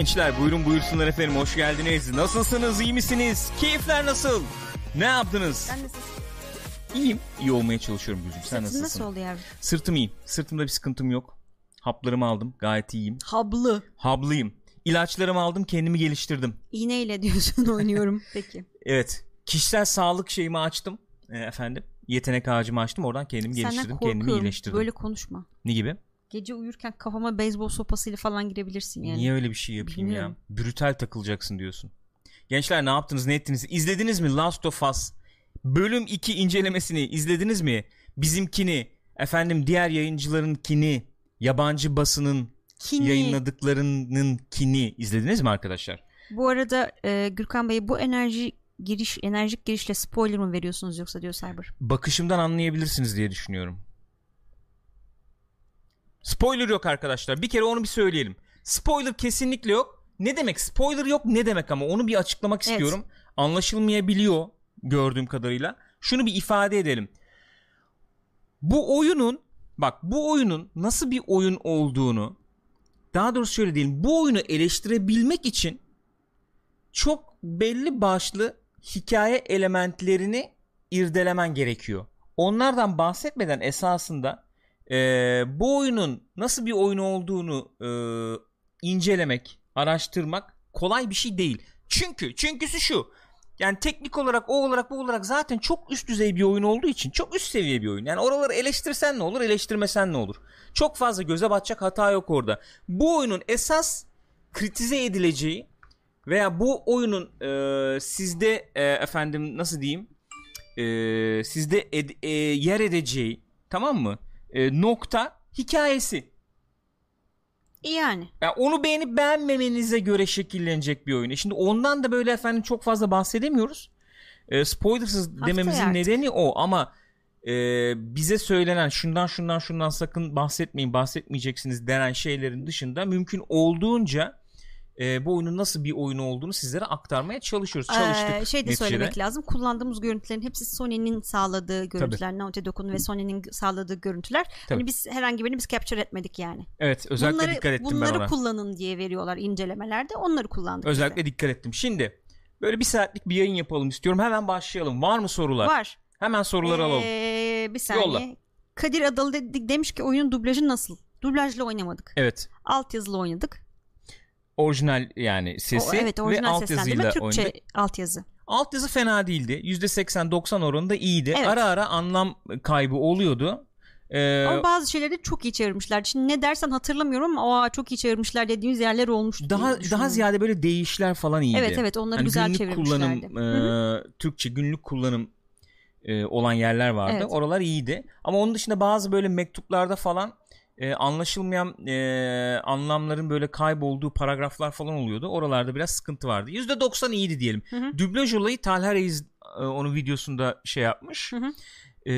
Gençler buyurun buyursunlar efendim hoş geldiniz. Nasılsınız iyi misiniz? Keyifler nasıl? Ne yaptınız? Sen nasılsın? İyiyim. İyi olmaya çalışıyorum Gülcüm. Sen nasılsın? nasıl oldu yavrum? Sırtım iyi. Sırtımda bir sıkıntım yok. Haplarımı aldım. Gayet iyiyim. Hablı. Hablıyım. İlaçlarımı aldım. Kendimi geliştirdim. İğneyle diyorsun oynuyorum. Peki. Evet. Kişisel sağlık şeyimi açtım. E, efendim. Yetenek ağacımı açtım. Oradan kendimi Senden geliştirdim. Kendimi iyileştirdim. Böyle konuşma. Ne gibi? Gece uyurken kafama beyzbol sopasıyla falan girebilirsin yani. Niye öyle bir şey yapayım Bilmiyorum. ya? Brutal takılacaksın diyorsun. Gençler ne yaptınız ne ettiniz? İzlediniz mi Last of Us? Bölüm 2 incelemesini izlediniz mi? Bizimkini, efendim diğer yayıncılarınkini, yabancı basının Kini. yayınladıklarının kini izlediniz mi arkadaşlar? Bu arada e, Gürkan Bey bu enerji giriş enerjik girişle spoiler mı veriyorsunuz yoksa diyor Cyber. Bakışımdan anlayabilirsiniz diye düşünüyorum. Spoiler yok arkadaşlar. Bir kere onu bir söyleyelim. Spoiler kesinlikle yok. Ne demek spoiler yok ne demek ama onu bir açıklamak Evet. istiyorum. Anlaşılmayabiliyor gördüğüm kadarıyla. Şunu bir ifade edelim. Bu oyunun bak bu oyunun nasıl bir oyun olduğunu daha doğrusu şöyle diyelim bu oyunu eleştirebilmek için çok belli başlı hikaye elementlerini irdelemen gerekiyor. Onlardan bahsetmeden esasında eee, bu oyunun nasıl bir oyun olduğunu eee, incelemek, araştırmak kolay bir şey değil. Çünkü çünküsü şu. Yani teknik olarak o olarak bu olarak zaten çok üst düzey bir oyun olduğu için çok üst seviye bir oyun. Yani oraları eleştirsen ne olur, eleştirmesen ne olur? Çok fazla göze batacak hata yok orada. Bu oyunun esas kritize edileceği veya bu oyunun e, sizde e, efendim nasıl diyeyim e, sizde ed- e, yer edeceği tamam mı E, nokta hikayesi. Yani. Yani onu beğenip beğenmemenize göre şekillenecek bir oyun. E Şimdi ondan da böyle efendim çok fazla bahsedemiyoruz. E, spoilersız dememizin artık. nedeni o ama e, bize söylenen şundan şundan şundan sakın bahsetmeyin bahsetmeyeceksiniz denen şeylerin dışında mümkün olduğunca e, bu oyunun nasıl bir oyun olduğunu sizlere aktarmaya çalışıyoruz. Çalıştık. Ee, şey de neticede. söylemek lazım. Kullandığımız görüntülerin hepsi Sony'nin sağladığı görüntüler. Naughty Dog'un ve Sony'nin sağladığı görüntüler. Hani biz herhangi birini biz capture etmedik yani. Evet özellikle bunları dikkat ettim bunları ben ona. kullanın diye veriyorlar incelemelerde. Onları kullandık. Özellikle dikkat ettim. Şimdi böyle bir saatlik bir yayın yapalım istiyorum. Hemen başlayalım. Var mı sorular? Var. Hemen soruları alalım. Ee, bir saniye. Yolla. Kadir Adalı de- demiş ki oyunun dublajı nasıl? Dublajla oynamadık. Evet. Altyazılı oynadık. Orijinal yani sesi O, evet ve orijinal altyazıyla seslendirme Türkçe oynadık. altyazı. Altyazı fena değildi. %80-90 oranında iyiydi. Evet. Ara ara anlam kaybı oluyordu. Ee, Ama bazı şeyleri çok iyi çevirmişler. Şimdi ne dersen hatırlamıyorum ama "Aa, çok iyi çevirmişler dediğimiz yerler olmuş. daha daha ziyade böyle değişler falan iyiydi. Evet evet onları Hani güzel günlük çevirmişlerdi. kullanım, e, Türkçe günlük kullanım e, olan yerler vardı. Evet. Oralar iyiydi. Ama onun dışında bazı böyle mektuplarda falan e, anlaşılmayan e, anlamların böyle kaybolduğu paragraflar falan oluyordu. Oralarda biraz sıkıntı vardı. %90 iyiydi diyelim. Hı hı. Dublaj olayı Talha Reis e, onun videosunda şey yapmış. Hı hı. E,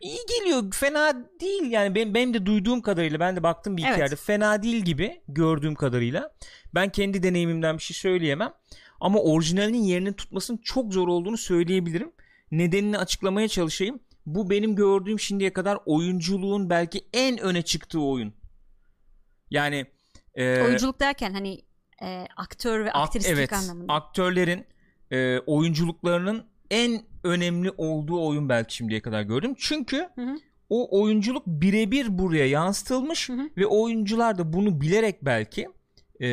iyi geliyor. Fena değil yani benim, benim de duyduğum kadarıyla ben de baktım bir iki Evet. yerde fena değil gibi gördüğüm kadarıyla. Ben kendi deneyimimden bir şey söyleyemem. Ama orijinalinin yerini tutmasının çok zor olduğunu söyleyebilirim. Nedenini açıklamaya çalışayım. Bu benim gördüğüm şimdiye kadar oyunculuğun belki en öne çıktığı oyun. Yani e, Oyunculuk derken hani e, aktör ve Ak- aktrislik evet, anlamında. aktörlerin e, oyunculuklarının en önemli olduğu oyun belki şimdiye kadar gördüm. Çünkü Hı hı. o oyunculuk birebir buraya yansıtılmış Hı hı. ve oyuncular da bunu bilerek belki e,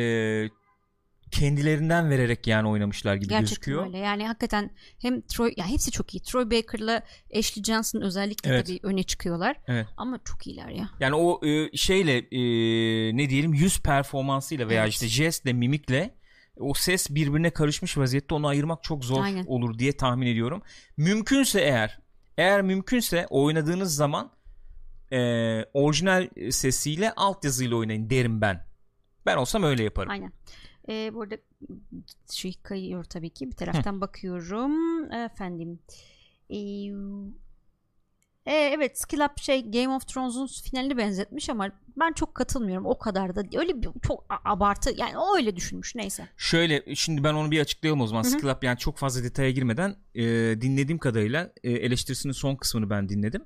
kendilerinden vererek yani oynamışlar gibi Gerçekten gözüküyor. öyle. Yani hakikaten hem Troy ya hepsi çok iyi. Troy Baker'la Ashley Johnson özellikle Evet. tabii öne çıkıyorlar. Evet. Ama çok iyiler ya. Yani o e, şeyle e, ne diyelim yüz performansıyla veya Evet. işte jestle mimikle o ses birbirine karışmış vaziyette onu ayırmak çok zor Aynen. olur diye tahmin ediyorum. Mümkünse eğer eğer mümkünse oynadığınız zaman e, orijinal sesiyle altyazıyla oynayın derim ben. Ben olsam öyle yaparım. Aynen. Ee, bu arada şey kayıyor tabii ki. Bir taraftan bakıyorum. Efendim. Ee, e, evet Skill Up şey Game of Thrones'un finalini benzetmiş ama ben çok katılmıyorum. O kadar da öyle bir çok abartı yani o öyle düşünmüş neyse. Şöyle şimdi ben onu bir açıklayalım o zaman. Hı hı. Skill Up yani çok fazla detaya girmeden e, dinlediğim kadarıyla e, eleştirisinin son kısmını ben dinledim.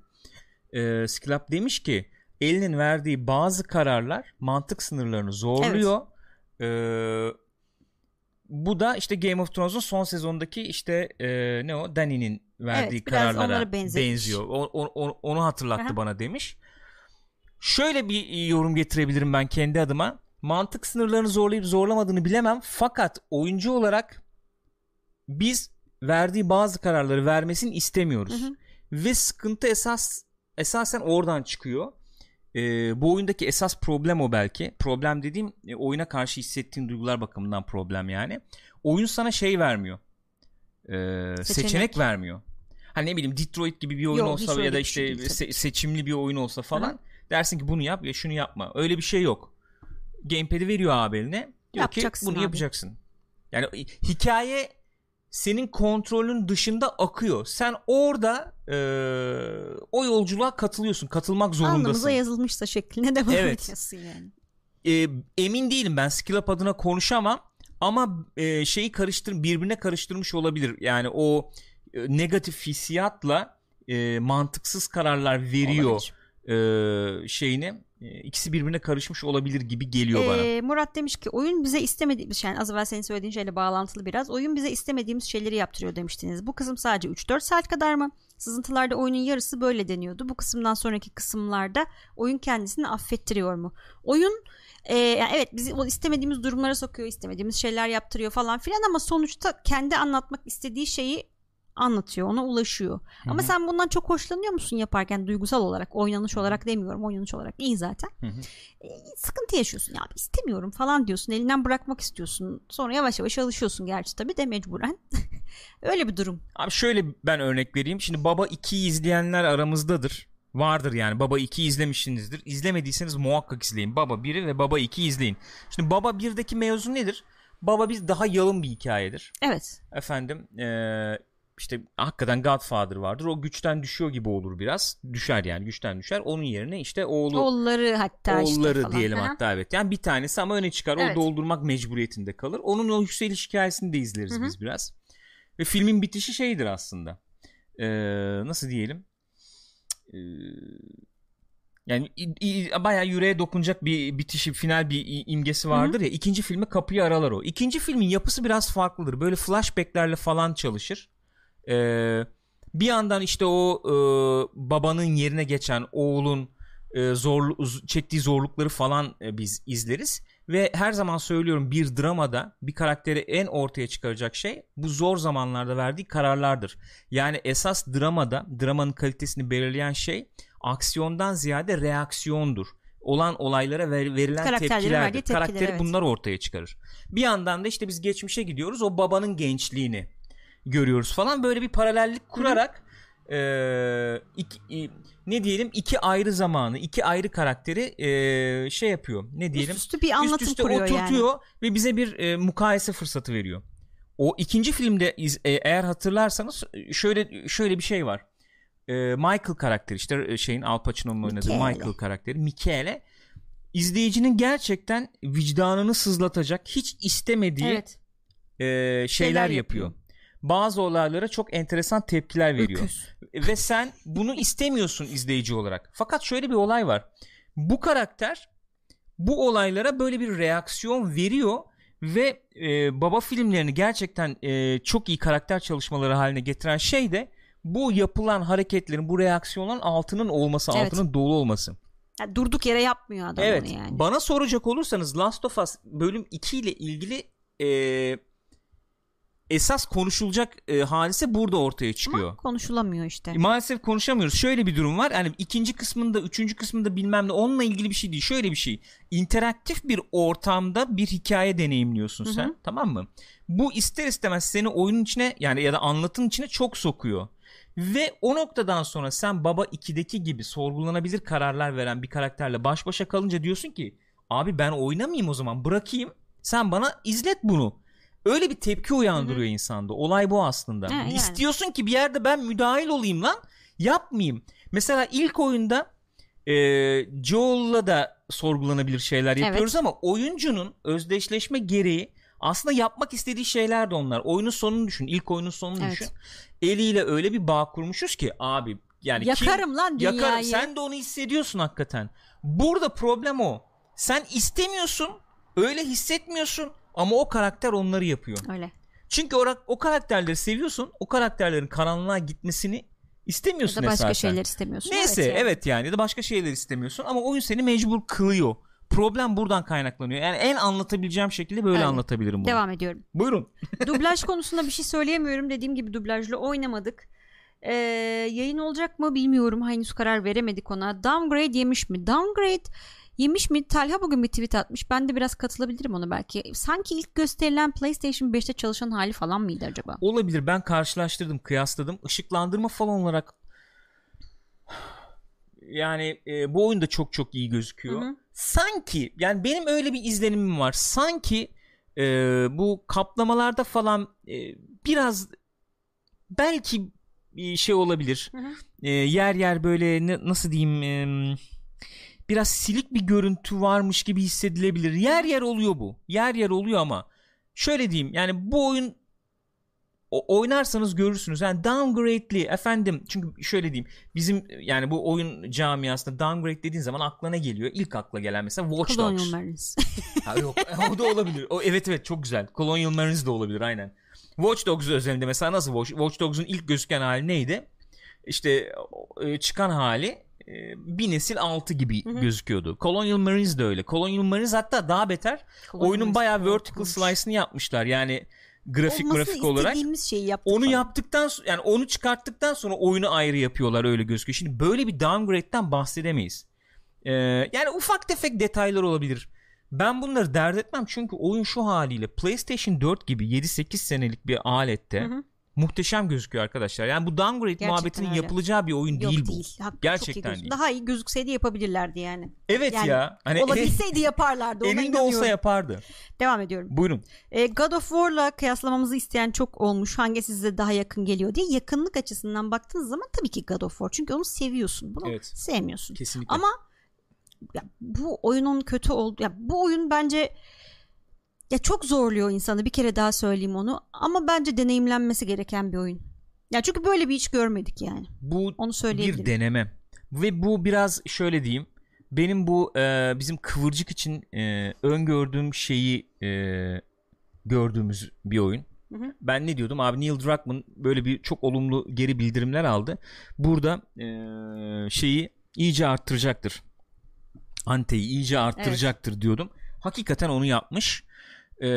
E, Skill Up demiş ki elinin verdiği bazı kararlar mantık sınırlarını zorluyor. Ee, bu da işte Game of Thrones'un son sezondaki işte e, ne o Dany'nin verdiği Evet, kararlara benziyor. O, o- o- onu hatırlattı Aha. bana demiş. Şöyle bir yorum getirebilirim ben kendi adıma. Mantık sınırlarını zorlayıp zorlamadığını bilemem. Fakat oyuncu olarak biz verdiği bazı kararları vermesini istemiyoruz. Hı hı. Ve sıkıntı esas esasen oradan çıkıyor. Ee, bu oyundaki esas problem o belki. Problem dediğim e, oyuna karşı hissettiğin duygular bakımından problem yani. Oyun sana şey vermiyor. Ee, seçenek. Seçenek. vermiyor. Hani ne bileyim Detroit gibi bir oyun Yok, olsa ya da şey işte tabii se- seçimli bir oyun olsa falan Hı. dersin ki bunu yap ya şunu yapma. Öyle bir şey yok. Gamepad'i veriyor abi eline. Diyor Yapacaksın ki bunu abi. yapacaksın. Yani hikaye senin kontrolün dışında akıyor. Sen orada eee, o yolculuğa katılıyorsun. Katılmak zorundasın. Alnımıza yazılmışsa şekline devam Evet. ediyorsun yani. Eee, emin değilim ben Skill Up adına konuşamam ama eee, şeyi karıştır birbirine karıştırmış olabilir. Yani o e, negatif hissiyatla e, mantıksız kararlar veriyor Olabilir. e, şeyini. E, ikisi birbirine karışmış olabilir gibi geliyor bana. Ee, Murat demiş ki oyun bize istemediğimiz yani az evvel senin söylediğin şeyle bağlantılı biraz. Oyun bize istemediğimiz şeyleri yaptırıyor demiştiniz. Bu kısım sadece 3-4 saat kadar mı? Sızıntılarda oyunun yarısı böyle deniyordu. Bu kısımdan sonraki kısımlarda oyun kendisini affettiriyor mu? Oyun e, yani evet bizi o istemediğimiz durumlara sokuyor, istemediğimiz şeyler yaptırıyor falan filan ama sonuçta kendi anlatmak istediği şeyi anlatıyor, ona ulaşıyor. Ama hı. sen bundan çok hoşlanıyor musun yaparken duygusal olarak, oynanış olarak demiyorum, oynanış olarak iyi zaten e, sıkıntı yaşıyorsun ya istemiyorum falan diyorsun elinden bırakmak istiyorsun sonra yavaş yavaş alışıyorsun gerçi tabii de mecburen öyle bir durum Abi şöyle ben örnek vereyim. Şimdi Baba 2'yi izleyenler aramızdadır. Vardır yani. Baba 2'yi izlemişsinizdir. İzlemediyseniz muhakkak izleyin. Baba 1'i ve Baba 2'yi izleyin. Şimdi Baba 1'deki mevzu nedir? Baba 1 daha yalın bir hikayedir. evet Efendim eee, işte hakikaten Godfather vardır. O güçten düşüyor gibi olur biraz. Düşer yani güçten düşer. Onun yerine işte oğlu oğulları hatta işte oğulları falan. diyelim Aha. hatta evet. Yani bir tanesi ama öne çıkar. Evet. O doldurmak mecburiyetinde kalır. Onun o yükseliş hikayesini de izleriz Hı hı. biz biraz. Ve filmin bitişi şeydir aslında. Ee, nasıl diyelim? Ee, yani bayağı yüreğe dokunacak bir bitişi, final bir imgesi vardır ya. İkinci filmi kapıyı aralar o. İkinci filmin yapısı biraz farklıdır. Böyle flashbacklerle falan çalışır. Ee, bir yandan işte o e, babanın yerine geçen oğlun e, zorlu, z- çektiği zorlukları falan e, biz izleriz ve her zaman söylüyorum bir dramada bir karakteri en ortaya çıkaracak şey bu zor zamanlarda verdiği kararlardır. Yani esas dramada dramanın kalitesini belirleyen şey aksiyondan ziyade reaksiyondur. Olan olaylara ver- verilen tepkilerdir. Karakteri evet. bunlar ortaya çıkarır. Bir yandan da işte biz geçmişe gidiyoruz o babanın gençliğini görüyoruz falan böyle bir paralellik kurarak eee, iki- i- ne diyelim iki ayrı zamanı iki ayrı karakteri eee, şey yapıyor ne diyelim üst üste bir anlatım üst üste kuruyor oturtuyor yani ve bize bir e, mukayese fırsatı veriyor. O ikinci filmde iz- e, eğer hatırlarsanız şöyle şöyle bir şey var. E, Michael karakteri işte e, şeyin Al Pacino'nun oynadığı. Michael karakteri Michele izleyicinin gerçekten vicdanını sızlatacak hiç istemediği evet e, şeyler, Şeyler yapıyor. yapıyor. Bazı olaylara çok enteresan tepkiler veriyor öküz ve sen bunu istemiyorsun izleyici olarak. Fakat şöyle bir olay var. Bu karakter bu olaylara böyle bir reaksiyon veriyor ve e, baba filmlerini gerçekten e, çok iyi karakter çalışmaları haline getiren şey de bu yapılan hareketlerin, bu reaksiyonların altının olması, Evet. altının dolu olması. Yani durduk yere yapmıyor adam evet. yani Bana soracak olursanız Last of Us bölüm 2 ile ilgili e, esas konuşulacak e, hadise burada ortaya çıkıyor. ama konuşulamıyor işte Maalesef konuşamıyoruz. Şöyle bir durum var. Yani ikinci kısmında, üçüncü kısmında bilmem ne onunla ilgili bir şey değil. Şöyle bir şey. İnteraktif bir ortamda bir hikaye deneyimliyorsun Hı hı. sen. Tamam mı? Bu ister istemez seni oyunun içine yani ya da anlatın içine çok sokuyor. Ve o noktadan sonra sen Baba 2'deki gibi sorgulanabilir kararlar veren bir karakterle baş başa kalınca diyorsun ki abi ben oynamayayım o zaman bırakayım. Sen bana izlet bunu. Öyle bir tepki uyandırıyor insanda. Olay bu aslında. Ha, yani. İstiyorsun ki bir yerde ben müdahil olayım lan. Yapmayayım. Mesela ilk oyunda e, Joel'la da sorgulanabilir şeyler yapıyoruz ama oyuncunun özdeşleşme gereği aslında yapmak istediği şeyler de onlar. Oyunun sonunu düşün. İlk oyunun sonunu Evet. düşün. Eliyle öyle bir bağ kurmuşuz ki abi yani kim- yakarım lan dünyayı Yakarım. Sen de onu hissediyorsun hakikaten. Burada problem o. Sen istemiyorsun Öyle hissetmiyorsun ama o karakter onları yapıyor. Öyle. Çünkü o, o karakterleri seviyorsun. O karakterlerin karanlığa gitmesini istemiyorsun ya da başka esasen. şeyler istemiyorsun. Neyse evet evet yani. ya da başka şeyler istemiyorsun ama oyun seni mecbur kılıyor. Problem buradan kaynaklanıyor. Yani en anlatabileceğim şekilde böyle Evet. anlatabilirim bunu. Devam ediyorum. Buyurun. Dublaj konusunda bir şey söyleyemiyorum. Dediğim gibi dublajlı oynamadık. Ee, yayın olacak mı bilmiyorum. Henüz karar veremedik ona. Downgrade yemiş mi? Downgrade yemiş mi? Talha bugün bir tweet atmış. Ben de biraz katılabilirim ona belki. Sanki ilk gösterilen PlayStation 5'te çalışan hali falan mıydı acaba? Olabilir. Ben karşılaştırdım, kıyasladım. Işıklandırma falan olarak yani e, bu oyun da çok çok iyi gözüküyor. Hı hı. Sanki yani benim öyle bir izlenimim var. Sanki e, bu kaplamalarda falan e, biraz belki bir şey olabilir. Hı hı. E, yer yer böyle ne- nasıl diyeyim e, biraz silik bir görüntü varmış gibi hissedilebilir. Yer yer oluyor bu. Yer yer oluyor ama şöyle diyeyim yani bu oyun o- oynarsanız görürsünüz. Yani downgrade'li efendim çünkü şöyle diyeyim bizim yani bu oyun camiasında downgrade dediğin zaman aklına geliyor. İlk akla gelen mesela Watch Colonial Dogs. Marines. Ha, yok o da olabilir. O, evet evet çok güzel. Colonial Marines de olabilir aynen. Watch Dogs özelinde mesela nasıl Watch, Watch Dogs'un ilk gözüken hali neydi? İşte e, çıkan hali bir nesil altı gibi Hı hı. gözüküyordu. Colonial Marines de öyle. Colonial Marines hatta daha beter. Colonial oyunun bayağı vertical slice'ını yapmışlar. Yani grafik Olmasını grafik olarak. şeyi yaptık Onu falan. yaptıktan yani onu çıkarttıktan sonra oyunu ayrı yapıyorlar öyle gözüküyor. Şimdi böyle bir downgrade'den bahsedemeyiz. Ee, yani ufak tefek detaylar olabilir. Ben bunları dert etmem çünkü oyun şu haliyle PlayStation 4 gibi 7-8 senelik bir alette Hı hı. Muhteşem gözüküyor arkadaşlar. Yani bu downgrade Gerçekten muhabbetinin öyle. yapılacağı bir oyun Yok değil bu. değil. Hakikaten Gerçekten iyi değil. Daha iyi gözükseydi yapabilirlerdi yani. Evet Yani ya. Hani Olabilseydi yaparlardı. Ona elinde olsa yapardı. Devam ediyorum. Buyurun. E, God of War'la kıyaslamamızı isteyen çok olmuş. Hangisi size daha yakın geliyor diye. Yakınlık açısından baktığınız zaman tabii ki God of War. Çünkü onu seviyorsun. Bunu Evet. sevmiyorsun. Kesinlikle. Ama ya, bu oyunun kötü oldu. Ya, bu oyun bence ya çok zorluyor insanı. Bir kere daha söyleyeyim onu. Ama bence deneyimlenmesi gereken bir oyun. Ya çünkü böyle bir iş görmedik yani. bu Onu bir deneme ve bu biraz şöyle diyeyim benim bu e, bizim kıvırcık için e, öngördüğüm şeyi e, gördüğümüz bir oyun. Hı hı. Ben ne diyordum abi Neil Druckmann böyle bir çok olumlu geri bildirimler aldı. Burada e, şeyi iyice arttıracaktır. Anteyi iyice arttıracaktır diyordum. Hakikaten onu yapmış. E,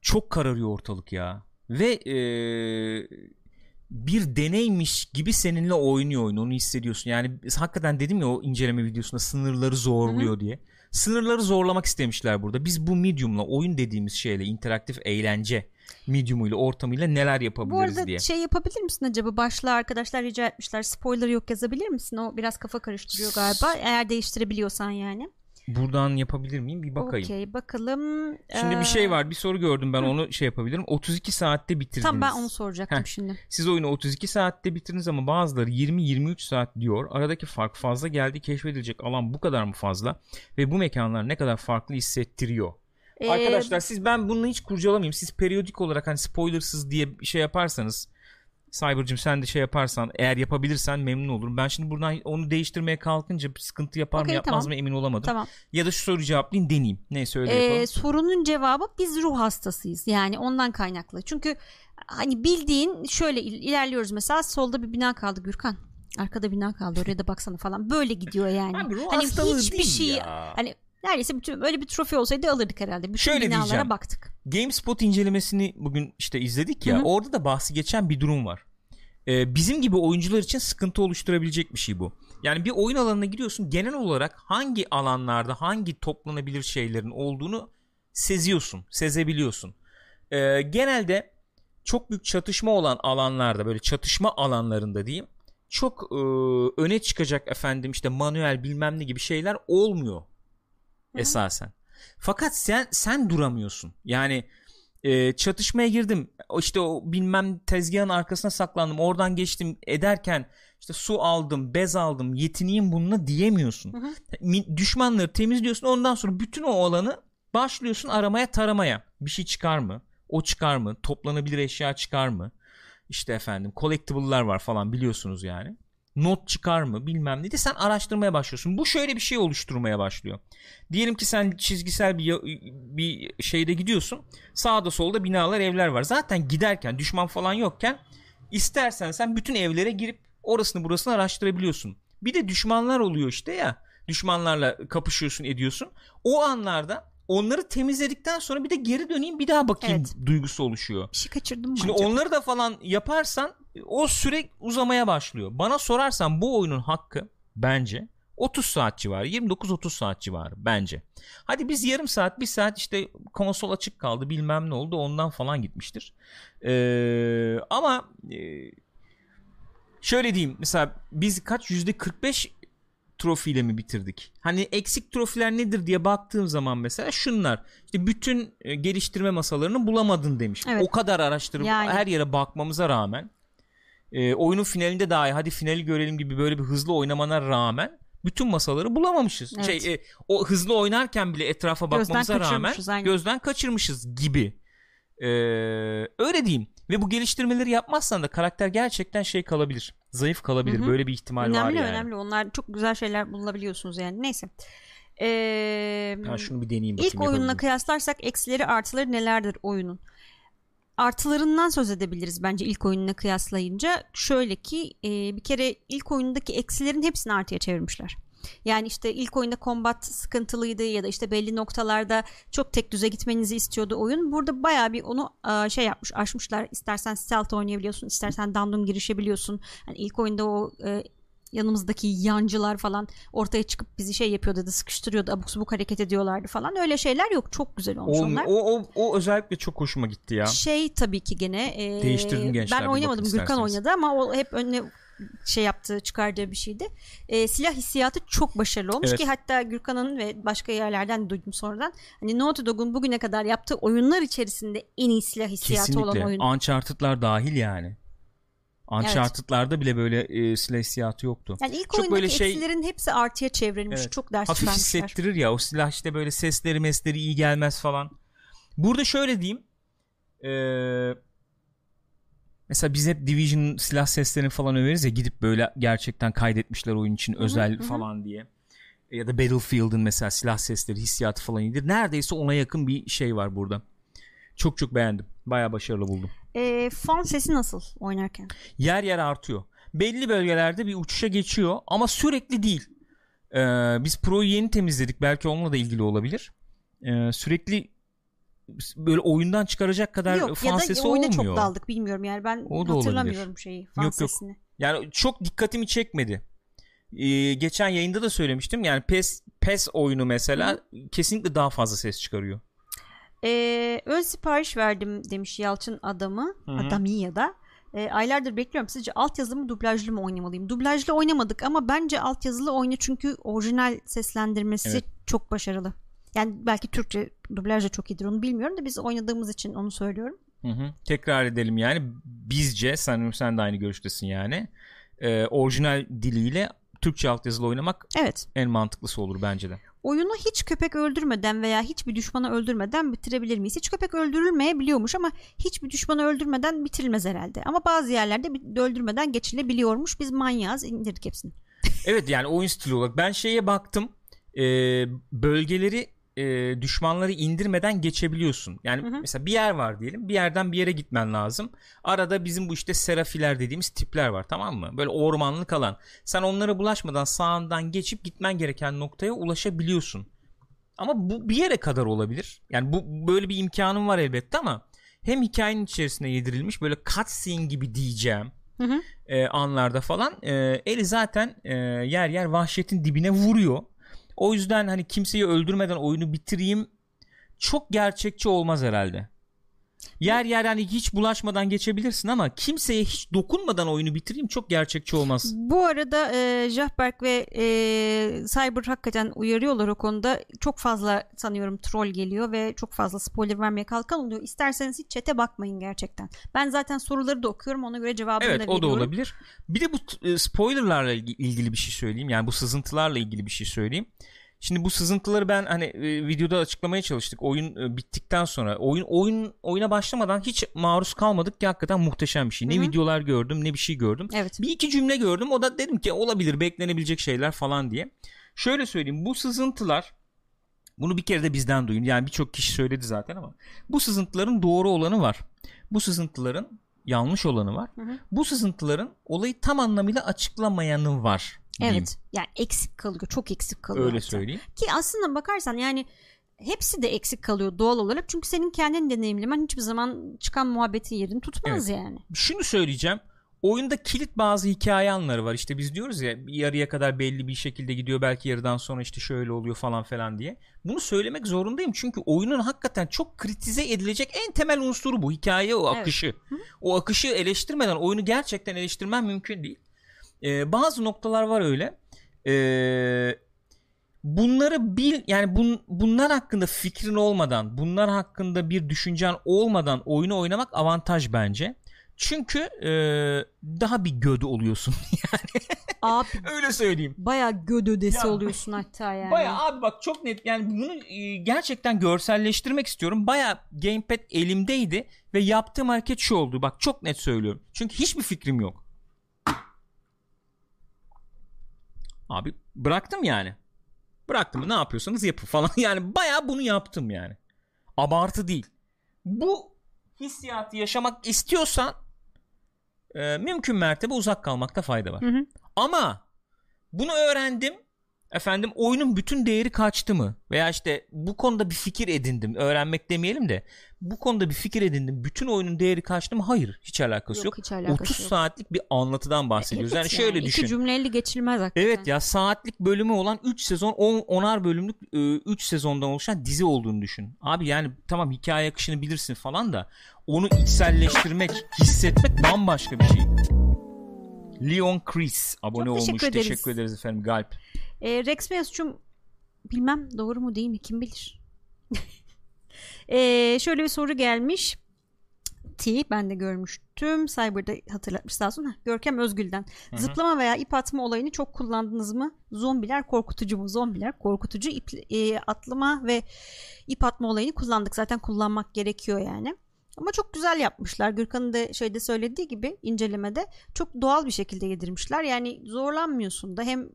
çok kararıyor ortalık ya. Ve e, bir deneymiş gibi seninle oynuyor oyun onu hissediyorsun. Yani hakikaten dedim ya o inceleme videosunda sınırları zorluyor diye. Sınırları zorlamak istemişler burada. Biz bu medium'la oyun dediğimiz şeyle interaktif eğlence medium'uyla ortamıyla neler Bu yapabiliriz arada diye. şey yapabilir misin acaba? Başlığa arkadaşlar rica etmişler. Spoiler yok yazabilir misin? O biraz kafa karıştırıyor galiba. Eğer değiştirebiliyorsan yani. Buradan yapabilir miyim bir bakayım. Okey bakalım. Şimdi Ee, bir şey var bir soru gördüm ben onu şey yapabilirim. 32 saatte bitirdiniz. Tam ben onu soracaktım Heh. şimdi. Siz oyunu 32 saatte bitirdiniz ama bazıları 20-23 saat diyor. Aradaki fark fazla geldi. Keşfedilecek alan bu kadar mı fazla? Ve bu mekanlar ne kadar farklı hissettiriyor? Ee, Arkadaşlar siz ben bunu hiç kurcalamayayım. Siz periyodik olarak hani spoilersız diye şey yaparsanız Cyber'cım sen de şey yaparsan eğer yapabilirsen memnun olurum. Ben şimdi buradan onu değiştirmeye kalkınca bir sıkıntı yapar mı Okey, yapmaz tamam. mı emin olamadım. Tamam. Ya da şu soruyu cevaplayayım deneyeyim. Neyse öyle Ee, yapalım. sorunun cevabı biz ruh hastasıyız. Yani ondan kaynaklı. Çünkü hani bildiğin şöyle il- ilerliyoruz mesela solda bir bina kaldı Gürkan. Arkada bina kaldı oraya da baksana falan. Böyle gidiyor yani. Abi ruh hani hiçbir şey ya. hani neredeyse bütün öyle bir trofi olsaydı alırdık herhalde. Bütün Şöyle binalara diyeceğim. baktık. GameSpot incelemesini bugün işte izledik ya. Hı hı. Orada da bahsi geçen bir durum var. Ee, bizim gibi oyuncular için sıkıntı oluşturabilecek bir şey bu. Yani bir oyun alanına giriyorsun genel olarak hangi alanlarda hangi toplanabilir şeylerin olduğunu seziyorsun, sezebiliyorsun. Ee, genelde çok büyük çatışma olan alanlarda böyle çatışma alanlarında diyeyim çok e, öne çıkacak efendim işte manuel bilmem ne gibi şeyler olmuyor esasen. Fakat sen sen duramıyorsun. Yani e, çatışmaya girdim. İşte o bilmem tezgahın arkasına saklandım. Oradan geçtim ederken işte su aldım, bez aldım. Yetineyim bununla diyemiyorsun. Hı hı. Düşmanları temizliyorsun. Ondan sonra bütün o alanı başlıyorsun aramaya taramaya. Bir şey çıkar mı? O çıkar mı? Toplanabilir eşya çıkar mı? İşte efendim collectible'lar var falan biliyorsunuz yani. Not çıkar mı bilmem ne de sen araştırmaya başlıyorsun. Bu şöyle bir şey oluşturmaya başlıyor. Diyelim ki sen çizgisel bir bir şeyde gidiyorsun. Sağda solda binalar, evler var. Zaten giderken düşman falan yokken istersen sen bütün evlere girip orasını burasını araştırabiliyorsun. Bir de düşmanlar oluyor işte ya. Düşmanlarla kapışıyorsun, ediyorsun. O anlarda onları temizledikten sonra bir de geri döneyim bir daha bakayım evet. duygusu oluşuyor. Bir şey kaçırdım mı Şimdi acaba? onları da falan yaparsan o süre uzamaya başlıyor. Bana sorarsan bu oyunun hakkı bence 30 saat civarı 29-30 saat civarı bence. Hadi biz yarım saat bir saat işte konsol açık kaldı bilmem ne oldu ondan falan gitmiştir. Ee, ama e, şöyle diyeyim mesela biz kaç yüzde 45 trofiyle mi bitirdik? Hani eksik trofiler nedir diye baktığım zaman mesela şunlar. İşte bütün e, geliştirme masalarını bulamadın demiş. Evet. O kadar araştırıp yani. her yere bakmamıza rağmen e, oyunun finalinde dahi hadi finali görelim gibi böyle bir hızlı oynamana rağmen bütün masaları bulamamışız. Evet. Şey e, o hızlı oynarken bile etrafa bakmamıza gözden rağmen aynen. gözden kaçırmışız gibi. Ee, öyle diyeyim. Ve bu geliştirmeleri yapmazsan da karakter gerçekten şey kalabilir. Zayıf kalabilir. Hı-hı. Böyle bir ihtimal önemli, var yani. Önemli önemli. Onlar çok güzel şeyler bulabiliyorsunuz yani. Neyse. Ee, ha, şunu bir deneyeyim bakayım. İlk oyunla kıyaslarsak eksileri artıları nelerdir oyunun? Artılarından söz edebiliriz bence ilk oyununa kıyaslayınca. Şöyle ki e, bir kere ilk oyundaki eksilerin hepsini artıya çevirmişler. Yani işte ilk oyunda combat sıkıntılıydı ya da işte belli noktalarda çok tek düze gitmenizi istiyordu oyun. Burada baya bir onu şey yapmış aşmışlar. İstersen stealth oynayabiliyorsun, istersen dandum girişebiliyorsun. Yani ilk oyunda o e, yanımızdaki yancılar falan ortaya çıkıp bizi şey yapıyordu da sıkıştırıyordu abuk subuk hareket ediyorlardı falan öyle şeyler yok çok güzel olmuş o, onlar. O, o, o özellikle çok hoşuma gitti ya. Şey tabii ki gene e, değiştirdim gençler ben oynamadım Gürkan oynadı ama o hep önüne şey yaptığı çıkardığı bir şeydi. E, silah hissiyatı çok başarılı olmuş evet. ki hatta Gürkan'ın ve başka yerlerden duydum sonradan. Hani Naughty Dog'un bugüne kadar yaptığı oyunlar içerisinde en iyi silah hissiyatı Kesinlikle. olan oyun. Uncharted'lar dahil yani. Uncharted'larda evet. bile böyle e, silah hissiyatı yoktu. Yani ilk çok oyundaki böyle şey, eksilerin hepsi artıya çevrilmiş. Evet, çok ders Hafif vermişler. hissettirir ya o silah işte böyle sesleri mesleri iyi gelmez falan. Burada şöyle diyeyim. Eee Mesela biz hep Division silah seslerini falan överiz ya gidip böyle gerçekten kaydetmişler oyun için özel hı hı. falan diye. Ya da Battlefield'ın mesela silah sesleri hissiyatı falan iyidir. Neredeyse ona yakın bir şey var burada. Çok çok beğendim. Baya başarılı buldum. E, fan sesi nasıl oynarken? Yer yer artıyor. Belli bölgelerde bir uçuşa geçiyor ama sürekli değil. Ee, biz Pro'yu yeni temizledik. Belki onunla da ilgili olabilir. Ee, sürekli böyle oyundan çıkaracak kadar yok, fan sesi olmuyor. Yok ya da çok daldık bilmiyorum yani ben o da hatırlamıyorum olabilir. şeyi fan yok, sesini. Yok. Yani çok dikkatimi çekmedi. Ee, geçen yayında da söylemiştim yani PES, PES oyunu mesela Hı. kesinlikle daha fazla ses çıkarıyor. Ee, ön sipariş verdim demiş Yalçın adamı. Hı-hı. Adamı ya da. E, aylardır bekliyorum. Sizce altyazılı mı dublajlı mı oynamalıyım? Dublajlı oynamadık ama bence altyazılı oyna çünkü orijinal seslendirmesi evet. çok başarılı. Yani belki Türkçe dublaj da çok iyidir onu bilmiyorum da biz oynadığımız için onu söylüyorum. Hı hı. Tekrar edelim yani bizce sanırım sen de aynı görüştesin yani. Ee, orijinal diliyle Türkçe altyazılı oynamak evet. en mantıklısı olur bence de. Oyunu hiç köpek öldürmeden veya hiçbir düşmanı öldürmeden bitirebilir miyiz? Hiç köpek öldürülmeyebiliyormuş ama hiçbir düşmanı öldürmeden bitirilmez herhalde. Ama bazı yerlerde öldürmeden geçilebiliyormuş. Biz manyağız indirdik hepsini. evet yani oyun stili olarak ben şeye baktım. E, bölgeleri e, düşmanları indirmeden geçebiliyorsun. Yani hı hı. mesela bir yer var diyelim. Bir yerden bir yere gitmen lazım. Arada bizim bu işte serafiler dediğimiz tipler var tamam mı? Böyle ormanlık alan. Sen onlara bulaşmadan sağından geçip gitmen gereken noktaya ulaşabiliyorsun. Ama bu bir yere kadar olabilir. Yani bu böyle bir imkanın var elbette ama hem hikayenin içerisine yedirilmiş böyle cutscene gibi diyeceğim. Hı hı. E, anlarda falan e, eli zaten e, yer yer vahşetin dibine vuruyor o yüzden hani kimseyi öldürmeden oyunu bitireyim çok gerçekçi olmaz herhalde. Yer yer hani hiç bulaşmadan geçebilirsin ama kimseye hiç dokunmadan oyunu bitireyim çok gerçekçi olmaz. Bu arada e, Jahberk ve e, Cyber hakikaten uyarıyorlar o konuda. Çok fazla sanıyorum troll geliyor ve çok fazla spoiler vermeye kalkan oluyor. İsterseniz hiç çete bakmayın gerçekten. Ben zaten soruları da okuyorum ona göre cevabını evet, da veriyorum. Evet o da olabilir. Bir de bu e, spoilerlarla ilgili bir şey söyleyeyim. Yani bu sızıntılarla ilgili bir şey söyleyeyim. Şimdi bu sızıntıları ben hani e, videoda açıklamaya çalıştık. Oyun e, bittikten sonra oyun oyun oyuna başlamadan hiç maruz kalmadık ki hakikaten muhteşem bir şey. Ne Hı hı. videolar gördüm, ne bir şey gördüm. Evet. Bir iki cümle gördüm. O da dedim ki olabilir, beklenebilecek şeyler falan diye. Şöyle söyleyeyim. Bu sızıntılar bunu bir kere de bizden duyun. Yani birçok kişi söyledi zaten ama bu sızıntıların doğru olanı var. Bu sızıntıların yanlış olanı var. Hı hı. Bu sızıntıların olayı tam anlamıyla açıklamayanı var. Diyeyim. Evet. Yani eksik kalıyor. Çok eksik kalıyor. Öyle hatta. söyleyeyim. Ki aslında bakarsan yani hepsi de eksik kalıyor doğal olarak. Çünkü senin kendin deneyimlemen hiçbir zaman çıkan muhabbetin yerini tutmaz yani. Şunu söyleyeceğim. Oyunda kilit bazı hikaye anları var. İşte biz diyoruz ya yarıya kadar belli bir şekilde gidiyor. Belki yarıdan sonra işte şöyle oluyor falan falan diye. Bunu söylemek zorundayım. Çünkü oyunun hakikaten çok kritize edilecek en temel unsuru bu. Hikaye o Evet. akışı. O akışı eleştirmeden oyunu gerçekten eleştirmen mümkün değil. Ee, bazı noktalar var öyle. Ee, bunları bil yani bun, bunlar hakkında fikrin olmadan, bunlar hakkında bir düşüncen olmadan oyunu oynamak avantaj bence. Çünkü e, daha bir gödü oluyorsun. Abi Öyle söyleyeyim. bayağı göd ödesi Ya, oluyorsun hatta yani. Baya abi bak çok net yani bunu e, gerçekten görselleştirmek istiyorum. Baya gamepad elimdeydi ve yaptığım hareket şu oldu. Bak çok net söylüyorum. Çünkü hiçbir fikrim yok. Abi bıraktım yani. Bıraktım ne yapıyorsanız yapın falan. Yani baya bunu yaptım yani. Abartı değil. Bu hissiyatı yaşamak istiyorsan e, mümkün mertebe uzak kalmakta fayda var. Hı hı. Ama bunu öğrendim. Efendim oyunun bütün değeri kaçtı mı? Veya işte bu konuda bir fikir edindim. Öğrenmek demeyelim de bu konuda bir fikir edindim. Bütün oyunun değeri kaçtı mı? Hayır. Hiç alakası yok. Yok, hiç alakası 30 yok. saatlik bir anlatıdan bahsediyoruz. Evet yani şöyle İki düşün. cümleyle geçilmez hakikaten. Evet ya saatlik bölümü olan 3 sezon 10 onar bölümlük 3 sezondan oluşan dizi olduğunu düşün. Abi yani tamam hikaye akışını bilirsin falan da onu içselleştirmek, hissetmek bambaşka bir şey. Leon Chris abone Çok olmuş. teşekkür ederiz. Teşekkür ederiz efendim. Galp. E, Rex Mesut'cum bilmem doğru mu değil mi kim bilir. e, şöyle bir soru gelmiş. T ben de görmüştüm. Cyber'da hatırlatmış sağ olsun. Heh, Görkem Özgül'den. hı. Zıplama veya ip atma olayını çok kullandınız mı? Zombiler korkutucu mu? Zombiler korkutucu. İp, e, atlama ve ip atma olayını kullandık. Zaten kullanmak gerekiyor yani. Ama çok güzel yapmışlar. Gürkan'ın da şeyde söylediği gibi incelemede çok doğal bir şekilde yedirmişler. Yani zorlanmıyorsun da hem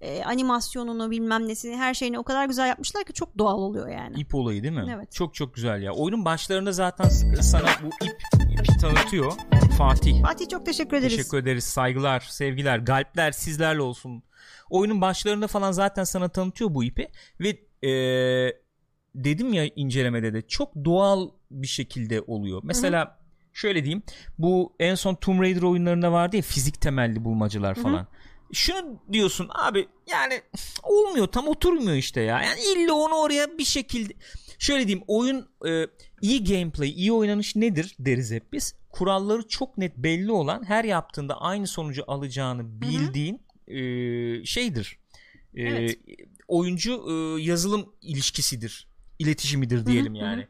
e, animasyonunu bilmem nesini her şeyini o kadar güzel yapmışlar ki çok doğal oluyor yani. İp olayı değil mi? Evet. Çok çok güzel ya. Oyunun başlarında zaten sana bu ip ipi tanıtıyor. Fatih. Fatih çok teşekkür ederiz. Teşekkür ederiz. Saygılar, sevgiler, galpler sizlerle olsun. Oyunun başlarında falan zaten sana tanıtıyor bu ipi ve eee, dedim ya incelemede de çok doğal bir şekilde oluyor. Mesela şöyle diyeyim. Bu en son Tomb Raider oyunlarında vardı ya fizik temelli bulmacalar Hı hı. Şunu diyorsun abi yani olmuyor tam oturmuyor işte ya. Yani illa onu oraya bir şekilde şöyle diyeyim oyun e, iyi gameplay iyi oynanış nedir deriz hep biz. Kuralları çok net belli olan her yaptığında aynı sonucu alacağını bildiğin e, şeydir. E, Evet. Oyuncu e, yazılım ilişkisidir. iletişimidir diyelim hı. yani.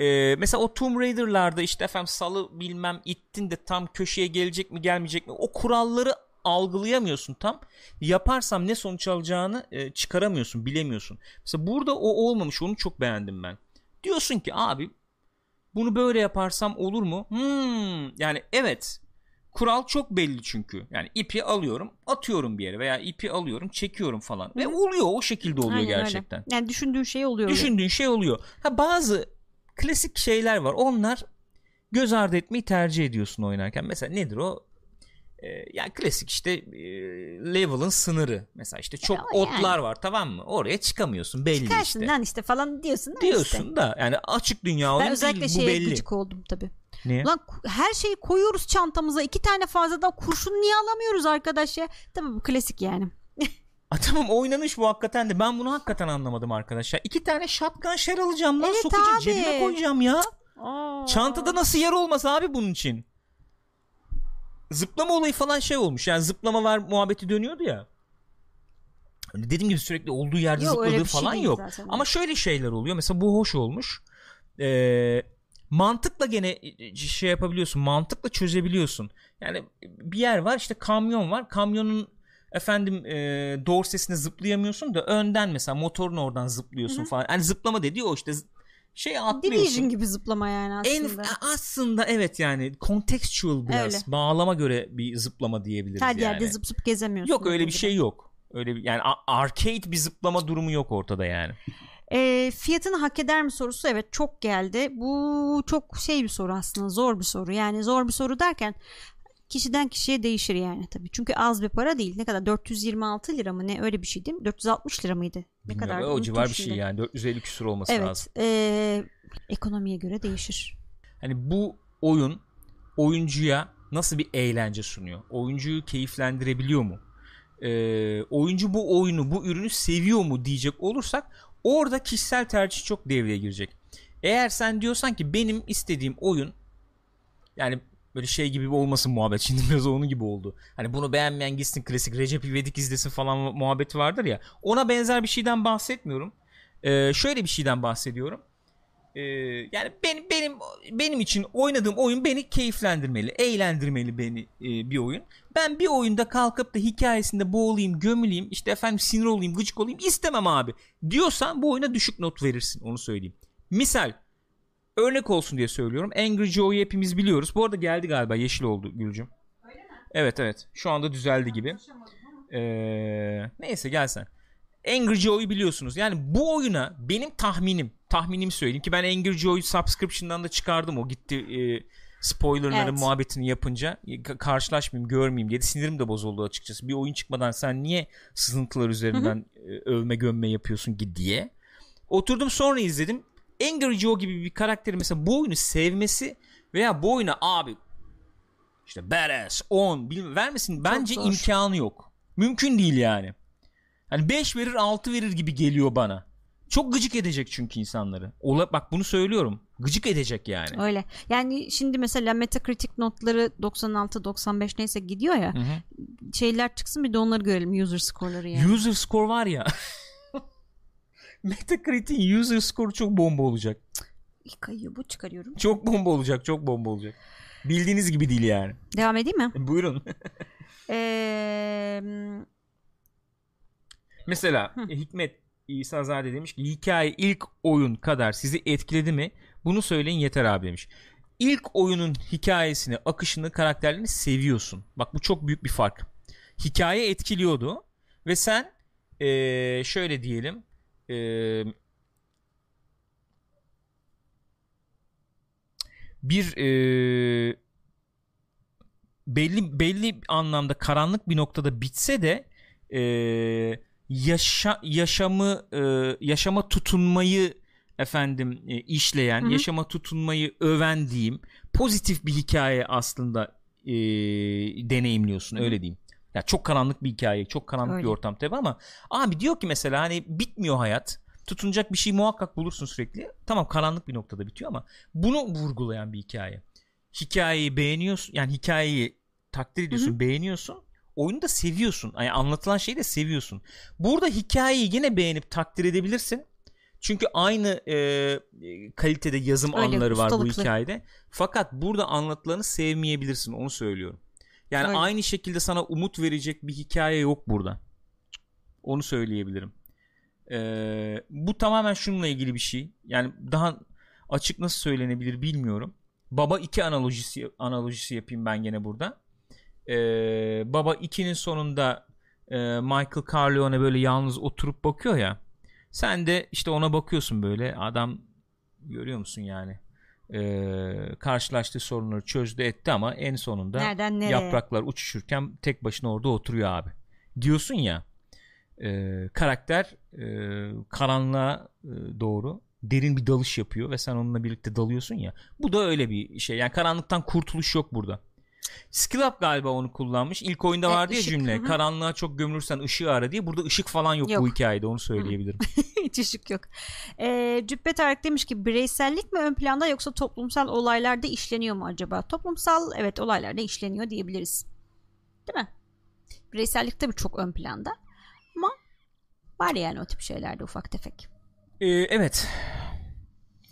E, mesela o Tomb Raider'larda işte efendim salı bilmem ittin de tam köşeye gelecek mi gelmeyecek mi o kuralları algılayamıyorsun tam. Yaparsam ne sonuç alacağını e, çıkaramıyorsun, bilemiyorsun. Mesela burada o olmamış. Onu çok beğendim ben. Diyorsun ki abi bunu böyle yaparsam olur mu? Hmm, yani evet. Kural çok belli çünkü. Yani ipi alıyorum, atıyorum bir yere veya ipi alıyorum, çekiyorum falan. Ve oluyor o şekilde oluyor Aynen öyle. gerçekten. Yani düşündüğün şey oluyor. Düşündüğün şey oluyor. Ha bazı klasik şeyler var. Onlar göz ardı etmeyi tercih ediyorsun oynarken. Mesela nedir o? Ee, yani klasik işte e, level'ın sınırı. Mesela işte çok otlar yani. var tamam mı? Oraya çıkamıyorsun belli Çıkarsın işte. lan işte falan diyorsun. da Diyorsun işte. da yani açık dünya oyun Ben özellikle değil bu belli. gıcık oldum tabii. Niye? Lan her şeyi koyuyoruz çantamıza. iki tane fazladan kurşun niye alamıyoruz arkadaş ya? Tabii bu klasik yani. Aa, tamam oynanış bu hakikaten de ben bunu hakikaten anlamadım arkadaşlar. İki tane shotgun shell alacağım lan Evet sokacağım abi. cebime koyacağım ya. Aa. Çantada nasıl yer olmaz abi bunun için? Zıplama olayı falan şey olmuş. Yani zıplama var muhabbeti dönüyordu ya. Dediğim gibi sürekli olduğu yerde Yok, zıpladığı şey falan değil yok. zaten. Ama şöyle şeyler oluyor. Mesela bu hoş olmuş. Ee, mantıkla gene şey yapabiliyorsun. Mantıkla çözebiliyorsun. Yani bir yer var işte kamyon var. Kamyonun efendim e, dorsesine zıplayamıyorsun da önden mesela motorun oradan zıplıyorsun Hı hı. falan. Hani zıplama dediği o işte şey atlıyorsun. Division gibi zıplama yani aslında. En, aslında evet yani contextual biraz Öyle. bağlama göre bir zıplama diyebiliriz Her yani. yerde zıp zıp gezemiyorsun. Yok öyle bir gibi. şey yok. Öyle bir yani arcade bir zıplama durumu yok ortada yani. E, fiyatını hak eder mi sorusu evet çok geldi. Bu çok şey bir soru aslında zor bir soru. Yani zor bir soru derken kişiden kişiye değişir yani tabii. Çünkü az bir para değil. Ne kadar 426 lira mı ne öyle bir şey değil mi? 460 lira mıydı? Ne Bilmiyorum, kadar? o civar bir şimdi. şey yani 450 küsur olması Evet. lazım. e, ekonomiye göre değişir. Hani bu oyun oyuncuya nasıl bir eğlence sunuyor? Oyuncuyu keyiflendirebiliyor mu? Ee, oyuncu bu oyunu, bu ürünü seviyor mu diyecek olursak orada kişisel tercih çok devreye girecek. Eğer sen diyorsan ki benim istediğim oyun yani böyle şey gibi olmasın muhabbet şimdi biraz onun gibi oldu. Hani bunu beğenmeyen gitsin klasik Recep İvedik izlesin falan muhabbeti vardır ya. Ona benzer bir şeyden bahsetmiyorum. Ee, şöyle bir şeyden bahsediyorum. Ee, yani benim benim benim için oynadığım oyun beni keyiflendirmeli, eğlendirmeli beni e, bir oyun. Ben bir oyunda kalkıp da hikayesinde boğulayım, gömüleyim, işte efendim sinir olayım, gıcık olayım istemem abi. Diyorsan bu oyuna düşük not verirsin onu söyleyeyim. Misal örnek olsun diye söylüyorum. Angry Joe'yu hepimiz biliyoruz. Bu arada geldi galiba yeşil oldu Gülcüm. Evet evet. Şu anda düzeldi gibi. Ee, neyse gel sen. Angry Joe'yu biliyorsunuz. Yani bu oyuna benim tahminim, tahminimi söyleyeyim ki ben Angry Joe'yu subscription'dan da çıkardım. O gitti e, spoilerların Evet. muhabbetini yapınca ka- karşılaşmayayım, görmeyeyim diye sinirim de bozuldu açıkçası. Bir oyun çıkmadan sen niye sızıntılar üzerinden e, övme gömme yapıyorsun ki diye. Oturdum sonra izledim. Angry Joe gibi bir karakteri mesela bu oyunu sevmesi veya bu oyuna abi işte badass 10 bilmem vermesin bence zor. imkanı yok. Mümkün değil yani. Hani 5 verir 6 verir gibi geliyor bana. Çok gıcık edecek çünkü insanları. Ola, bak bunu söylüyorum. Gıcık edecek yani. Öyle. Yani şimdi mesela Metacritic notları 96 95 neyse gidiyor ya. Hı hı. Şeyler çıksın bir de onları görelim user score'ları yani. User score var ya. Metacritic'in user score'u çok bomba olacak. Kayıyor bu çıkarıyorum. Çok bomba olacak. Çok bomba olacak. Bildiğiniz gibi değil yani. Devam edeyim mi? Buyurun. Ee, Mesela e, Hikmet İsa'zade demiş ki hikaye ilk oyun kadar sizi etkiledi mi? Bunu söyleyin yeter abi demiş. İlk oyunun hikayesini, akışını, karakterlerini seviyorsun. Bak bu çok büyük bir fark. Hikaye etkiliyordu ve sen eee, şöyle diyelim bir eee, belli belli anlamda karanlık bir noktada bitse de eee yaşa, yaşamı e, yaşama tutunmayı efendim e, işleyen, Hı hı. yaşama tutunmayı öven diyeyim. Pozitif bir hikaye aslında e, deneyimliyorsun öyle diyeyim. Ya çok karanlık bir hikaye, çok karanlık Öyle. bir ortam tabii ama abi diyor ki mesela hani bitmiyor hayat. Tutunacak bir şey muhakkak bulursun sürekli. Tamam karanlık bir noktada bitiyor ama bunu vurgulayan bir hikaye. Hikayeyi beğeniyorsun. Yani hikayeyi takdir ediyorsun, beğeniyorsun. Oyunu da seviyorsun. Yani anlatılan şeyi de seviyorsun. Burada hikayeyi yine beğenip takdir edebilirsin. Çünkü aynı e, kalitede yazım Öyle, anları var bu hikayede. Fakat burada anlatılanı sevmeyebilirsin. Onu söylüyorum. Yani Öyle. aynı şekilde sana umut verecek bir hikaye yok burada. Onu söyleyebilirim. Ee, bu tamamen şununla ilgili bir şey. Yani daha açık nasıl söylenebilir bilmiyorum. Baba 2 analojisi analojisi yapayım ben gene burada. Ee, Baba 2'nin sonunda e, Michael Corleone böyle yalnız oturup bakıyor ya. Sen de işte ona bakıyorsun böyle. Adam görüyor musun yani? Ee, karşılaştığı sorunları çözdü etti ama en sonunda Nereden nereye? yapraklar uçuşurken tek başına orada oturuyor abi. Diyorsun ya e, karakter e, karanlığa e, doğru derin bir dalış yapıyor ve sen onunla birlikte dalıyorsun ya. Bu da öyle bir şey. Yani karanlıktan kurtuluş yok burada. Skill Up galiba onu kullanmış. İlk oyunda Evet, vardı ya ışık, cümle. hı hı. Karanlığa çok gömülürsen ışığı ara diye. Burada ışık falan yok, Yok. bu hikayede onu söyleyebilirim. Hiç ışık yok. Ee, Cübbe Tarık demiş ki bireysellik mi ön planda yoksa toplumsal olaylarda işleniyor mu acaba? Toplumsal evet olaylarda işleniyor diyebiliriz. Değil mi? Bireysellik tabii çok ön planda. Ama var yani o tip şeylerde ufak tefek. Ee, evet.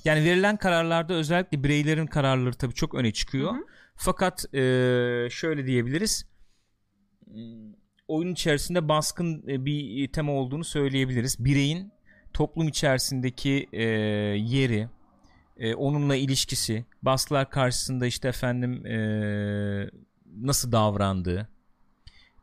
Yani verilen kararlarda özellikle bireylerin kararları tabii çok öne çıkıyor. Hı hı. Fakat e, şöyle diyebiliriz. Oyun içerisinde baskın e, bir tema olduğunu söyleyebiliriz. Bireyin toplum içerisindeki e, yeri, e, onunla ilişkisi, baskılar karşısında işte efendim e, nasıl davrandığı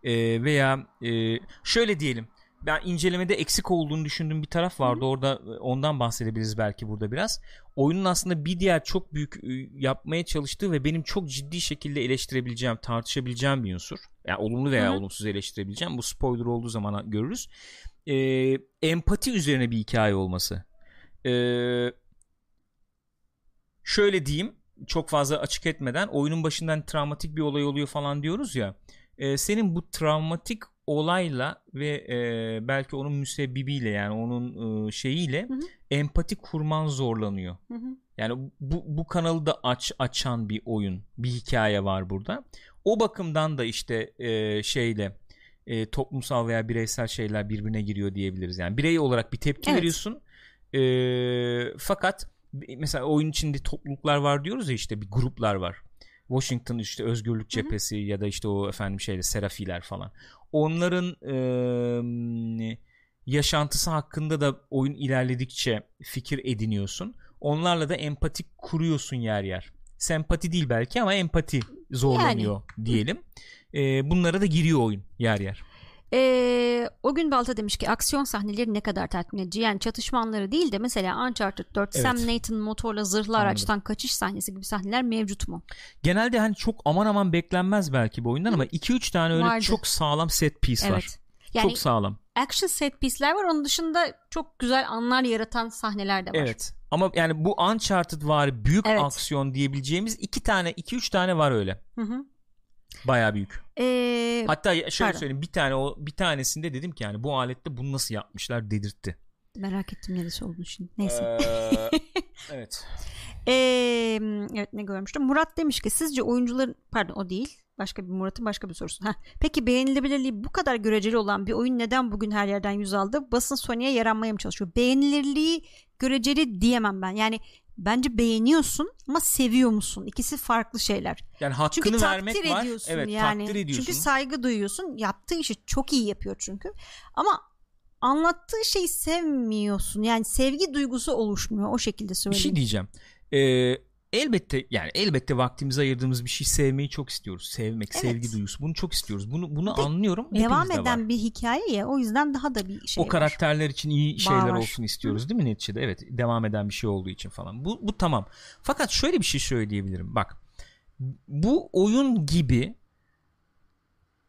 e, veya e, şöyle diyelim ben incelemede eksik olduğunu düşündüğüm bir taraf vardı. Hı. Orada e, ondan bahsedebiliriz belki burada biraz. Oyunun aslında bir diğer çok büyük e, yapmaya çalıştığı ve benim çok ciddi şekilde eleştirebileceğim, tartışabileceğim bir unsur. Yani olumlu veya Hı. olumsuz eleştirebileceğim. Bu spoiler olduğu zaman görürüz. E, empati üzerine bir hikaye olması. E, şöyle diyeyim çok fazla açık etmeden oyunun başından travmatik bir olay oluyor falan diyoruz ya. E, senin bu travmatik olayla ve e, belki onun müsebbibiyle yani onun e, şeyiyle hı hı. empati kurman zorlanıyor. Hı hı. Yani bu bu kanalı da aç açan bir oyun, bir hikaye var burada. O bakımdan da işte e, şeyle e, toplumsal veya bireysel şeyler birbirine giriyor diyebiliriz. Yani birey olarak bir tepki evet. veriyorsun. E, fakat mesela oyun içinde topluluklar var diyoruz ya işte bir gruplar var. Washington işte özgürlük cephesi Hı-hı. ya da işte o efendim şeyle serafiler falan. Onların e, yaşantısı hakkında da oyun ilerledikçe fikir ediniyorsun. Onlarla da empati kuruyorsun yer yer. Sempati değil belki ama empati zorlanıyor yani. diyelim. E, bunlara da giriyor oyun yer yer. Ee, o gün Balta demiş ki aksiyon sahneleri ne kadar tatmin edici. Yani çatışmanları değil de mesela Uncharted 4 evet. Sam Nathan motorla zırhlı Anladım. araçtan kaçış sahnesi gibi sahneler mevcut mu? Genelde hani çok aman aman beklenmez belki bu oyundan Hı. ama 2-3 tane öyle Vardı. çok sağlam set piece evet. var. Yani çok sağlam. Action set piece'ler var. Onun dışında çok güzel anlar yaratan sahneler de var. Evet. Ama yani bu Uncharted var büyük evet. aksiyon diyebileceğimiz iki tane, iki üç tane var öyle. Hı hı. Baya büyük. Ee, Hatta şöyle pardon. söyleyeyim bir tane o bir tanesinde dedim ki yani bu alette bunu nasıl yapmışlar dedirtti. Merak ettim neresi olduğunu şimdi. Neyse. Ee, evet. Ee, evet ne görmüştüm. Murat demiş ki sizce oyuncuların pardon o değil. Başka bir Murat'ın başka bir sorusu. Heh. Peki beğenilebilirliği bu kadar göreceli olan bir oyun neden bugün her yerden yüz aldı? Basın Sony'ye yaranmaya mı çalışıyor? Beğenilirliği göreceli diyemem ben. Yani bence beğeniyorsun ama seviyor musun? İkisi farklı şeyler. Yani hakkını çünkü vermek takdir var. Ediyorsun evet, yani. takdir ediyorsun. Çünkü saygı duyuyorsun. Yaptığı işi çok iyi yapıyor çünkü. Ama anlattığı şeyi sevmiyorsun. Yani sevgi duygusu oluşmuyor. O şekilde söyleyeyim. Bir şey diyeceğim. Ee, elbette yani elbette vaktimizi ayırdığımız bir şey sevmeyi çok istiyoruz. Sevmek, evet. sevgi duygusu. Bunu çok istiyoruz. Bunu bunu de, anlıyorum. Devam eden var. bir hikaye ya. O yüzden daha da bir şey O karakterler için iyi şeyler var. olsun istiyoruz değil mi neticede? Evet, devam eden bir şey olduğu için falan. Bu bu tamam. Fakat şöyle bir şey söyleyebilirim. Bak. Bu oyun gibi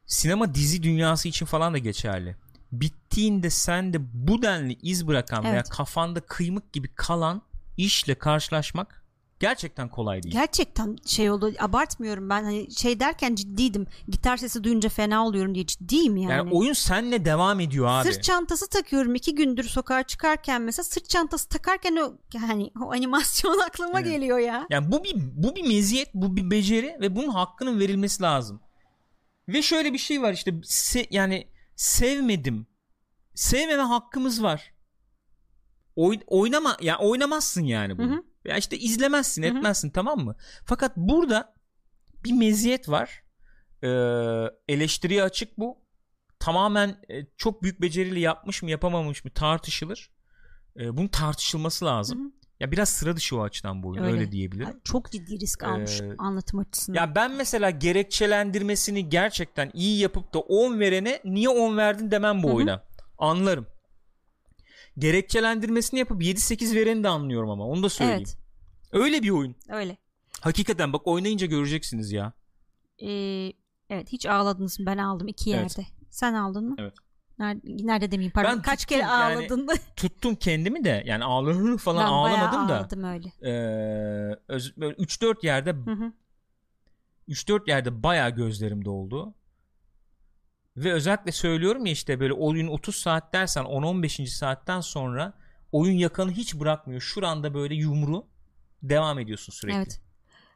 sinema dizi dünyası için falan da geçerli. Bittiğinde sen de bu denli iz bırakan evet. veya kafanda kıymık gibi kalan işle karşılaşmak gerçekten kolay değil. Gerçekten şey oldu abartmıyorum ben hani şey derken ciddiydim. Gitar sesi duyunca fena oluyorum diye ciddiyim yani. Yani oyun senle devam ediyor abi. Sırt çantası takıyorum iki gündür sokağa çıkarken mesela sırt çantası takarken o yani o animasyon aklıma evet. geliyor ya. Yani bu bir bu bir meziyet, bu bir beceri ve bunun hakkının verilmesi lazım. Ve şöyle bir şey var işte se, yani sevmedim. Sevmeme hakkımız var. Oy, oynama ya yani oynamazsın yani bunu. Hı hı. Ya işte izlemezsin, Hı-hı. etmezsin tamam mı? Fakat burada bir meziyet var. Ee, eleştiriye açık bu. Tamamen e, çok büyük beceriyle yapmış mı, yapamamış mı tartışılır. Ee, bunun tartışılması lazım. Hı-hı. Ya biraz sıra dışı o açıdan bu oyun öyle, öyle diyebilirim. Çok ciddi risk almış ee, anlatım açısından. Ya ben mesela gerekçelendirmesini gerçekten iyi yapıp da 10 verene niye 10 verdin demem bu Hı-hı. oyuna. Anlarım gerekçelendirmesini yapıp 7-8 vereni de anlıyorum ama onu da söyleyeyim. Evet. Öyle bir oyun. Öyle. Hakikaten bak oynayınca göreceksiniz ya. Ee, evet hiç ağladınız mı? Ben aldım iki yerde. Evet. Sen aldın mı? Evet. Nerede, nerede demeyeyim pardon. Ben Kaç kere ağladın? Yani, tuttum kendimi de yani ağlarım falan ben ağlamadım da. ağladım öyle. Ee, öz, böyle 3-4 yerde hı hı. 3-4 yerde bayağı gözlerim doldu. Ve özellikle söylüyorum ya işte böyle oyun 30 saat dersen 10-15. saatten sonra oyun yakanı hiç bırakmıyor. Şuranda böyle yumru devam ediyorsun sürekli. Evet.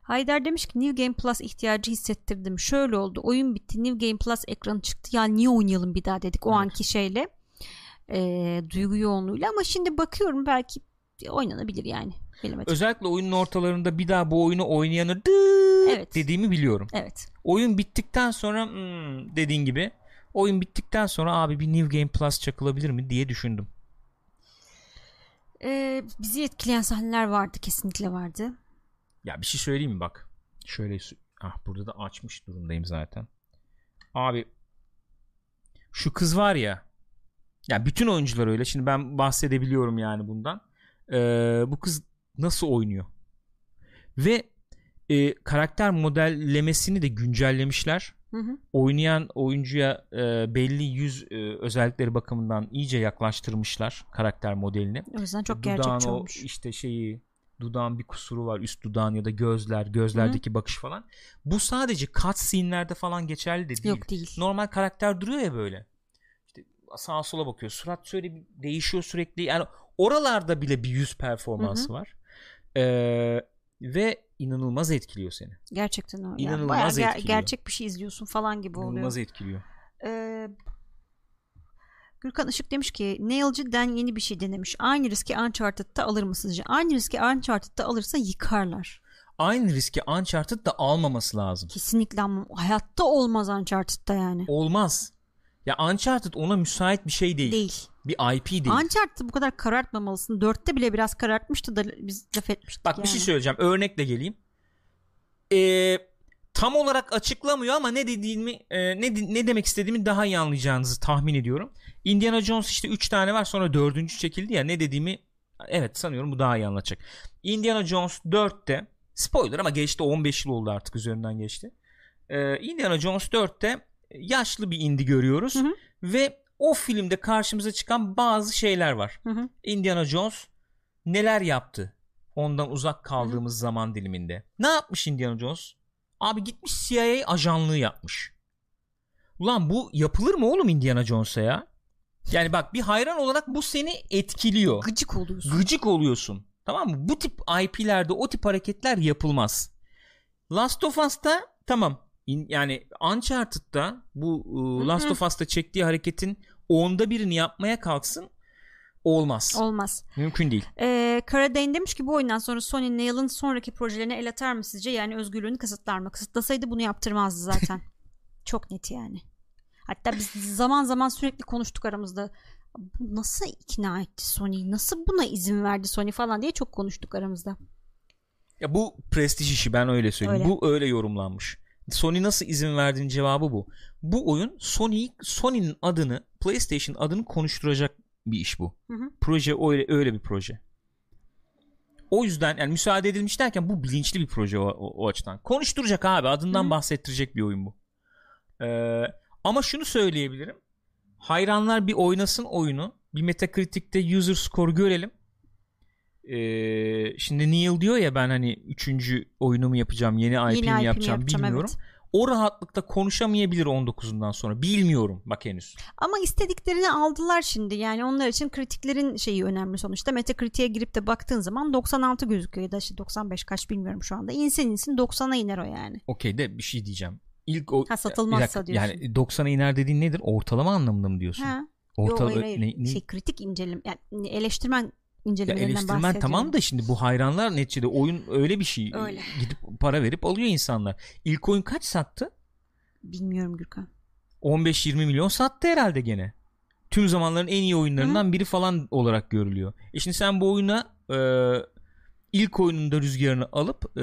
Haydar demiş ki New Game Plus ihtiyacı hissettirdim. Şöyle oldu. Oyun bitti. New Game Plus ekranı çıktı. Ya niye oynayalım bir daha dedik o evet. anki şeyle. E, duygu yoğunluğuyla ama şimdi bakıyorum belki oynanabilir yani. Bilemedim. Özellikle oyunun ortalarında bir daha bu oyunu oynayanı evet. dediğimi biliyorum. Evet. Oyun bittikten sonra hmm, dediğin gibi Oyun bittikten sonra abi bir New Game Plus çakılabilir mi diye düşündüm. Ee, bizi etkileyen sahneler vardı. Kesinlikle vardı. Ya bir şey söyleyeyim mi bak. Şöyle ah burada da açmış durumdayım zaten. Abi şu kız var ya ya bütün oyuncular öyle. Şimdi ben bahsedebiliyorum yani bundan. Ee, bu kız nasıl oynuyor? Ve e, karakter modellemesini de güncellemişler. Hı hı. Oynayan oyuncuya e, belli yüz e, özellikleri bakımından iyice yaklaştırmışlar karakter modelini. O yüzden çok Dudağın gerçekçi o olmuş. işte şeyi dudağın bir kusuru var üst dudağın ya da gözler gözlerdeki bakış falan. Bu sadece cutscene'lerde falan geçerli de değil. Yok değil. Normal karakter duruyor ya böyle. İşte sağa sola bakıyor. Surat şöyle bir değişiyor sürekli. Yani oralarda bile bir yüz performansı var. Ee, ve inanılmaz etkiliyor seni. Gerçekten. Yani İnanılmaz bayağı ger- etkiliyor. gerçek bir şey izliyorsun falan gibi oluyor. İnanılmaz etkiliyor. Ee, Gürkan Işık demiş ki Neil cidden yeni bir şey denemiş. Aynı riski Uncharted'da alır mı sizce? Aynı riski Uncharted'da alırsa yıkarlar. Aynı riski Uncharted da almaması lazım. Kesinlikle ama hayatta olmaz Uncharted'da yani. Olmaz. Ya Uncharted ona müsait bir şey değil. Değil. Bir IP değil. Uncharted'ı bu kadar karartmamalısın. Dörtte bile biraz karartmıştı da biz laf etmiştik Bak yani. bir şey söyleyeceğim. Örnekle geleyim. Ee, tam olarak açıklamıyor ama ne dediğimi e, ne ne demek istediğimi daha iyi anlayacağınızı tahmin ediyorum. Indiana Jones işte 3 tane var sonra dördüncü çekildi ya ne dediğimi evet sanıyorum bu daha iyi anlatacak. Indiana Jones 4'te spoiler ama geçti 15 yıl oldu artık üzerinden geçti. Ee, Indiana Jones 4'te yaşlı bir indi görüyoruz Hı hı. ve o filmde karşımıza çıkan bazı şeyler var. Hı hı. Indiana Jones neler yaptı ondan uzak kaldığımız zaman diliminde. Ne yapmış Indiana Jones? Abi gitmiş CIA ajanlığı yapmış. Ulan bu yapılır mı oğlum Indiana Jones'a ya? Yani bak bir hayran olarak bu seni etkiliyor. Gıcık oluyorsun. Gıcık oluyorsun. Tamam mı? Bu tip IP'lerde o tip hareketler yapılmaz. Last of Us'ta tamam. İn- yani Uncharted'da bu e, Last of Us'ta çektiği hareketin onda birini yapmaya kalksın olmaz. Olmaz. Mümkün değil. Ee, Karadayın demiş ki bu oyundan sonra Sony Neil'ın sonraki projelerine el atar mı sizce? Yani özgürlüğünü kısıtlar mı? Kısıtlasaydı bunu yaptırmazdı zaten. Çok net yani. Hatta biz zaman zaman sürekli konuştuk aramızda. Nasıl ikna etti Sony? Nasıl buna izin verdi Sony falan diye çok konuştuk aramızda. Ya bu prestij işi ben öyle söyleyeyim. Öyle. Bu öyle yorumlanmış. Sony nasıl izin verdiğinin cevabı bu. Bu oyun Sony Sony'nin adını PlayStation adını konuşturacak bir iş bu. Hı hı. Proje öyle öyle bir proje. O yüzden yani müsaade edilmiş derken bu bilinçli bir proje o, o, o açıdan. Konuşturacak abi adından hı. bahsettirecek bir oyun bu. Ee, ama şunu söyleyebilirim. Hayranlar bir oynasın oyunu. Bir Metacritic'te user score görelim. Ee, şimdi Neil diyor ya ben hani üçüncü oyunumu yapacağım yeni IP'mi yapacağım, yapacağım, bilmiyorum. evet. O rahatlıkta konuşamayabilir 19'undan sonra. Bilmiyorum bak henüz. Ama istediklerini aldılar şimdi. Yani onlar için kritiklerin şeyi önemli sonuçta. Metacritic'e girip de baktığın zaman 96 gözüküyor ya da işte 95 kaç bilmiyorum şu anda. İnsin insin 90'a iner o yani. Okey de bir şey diyeceğim. İlk o Ha, satılmazsa dakika, diyorsun. Yani 90'a iner dediğin nedir? Ortalama anlamında mı diyorsun? Ha. Orta Yo, hayır, hayır. ne, ne- Şey kritik inceleme yani eleştirmen incelemelerinden eleştirmen bahsediyorum. tamam da şimdi bu hayranlar neticede oyun öyle bir şey. Öyle. Gidip para verip alıyor insanlar. İlk oyun kaç sattı? Bilmiyorum Gürkan. 15-20 milyon sattı herhalde gene. Tüm zamanların en iyi oyunlarından biri falan olarak görülüyor. E şimdi sen bu oyuna e, ilk oyununda rüzgarını alıp e,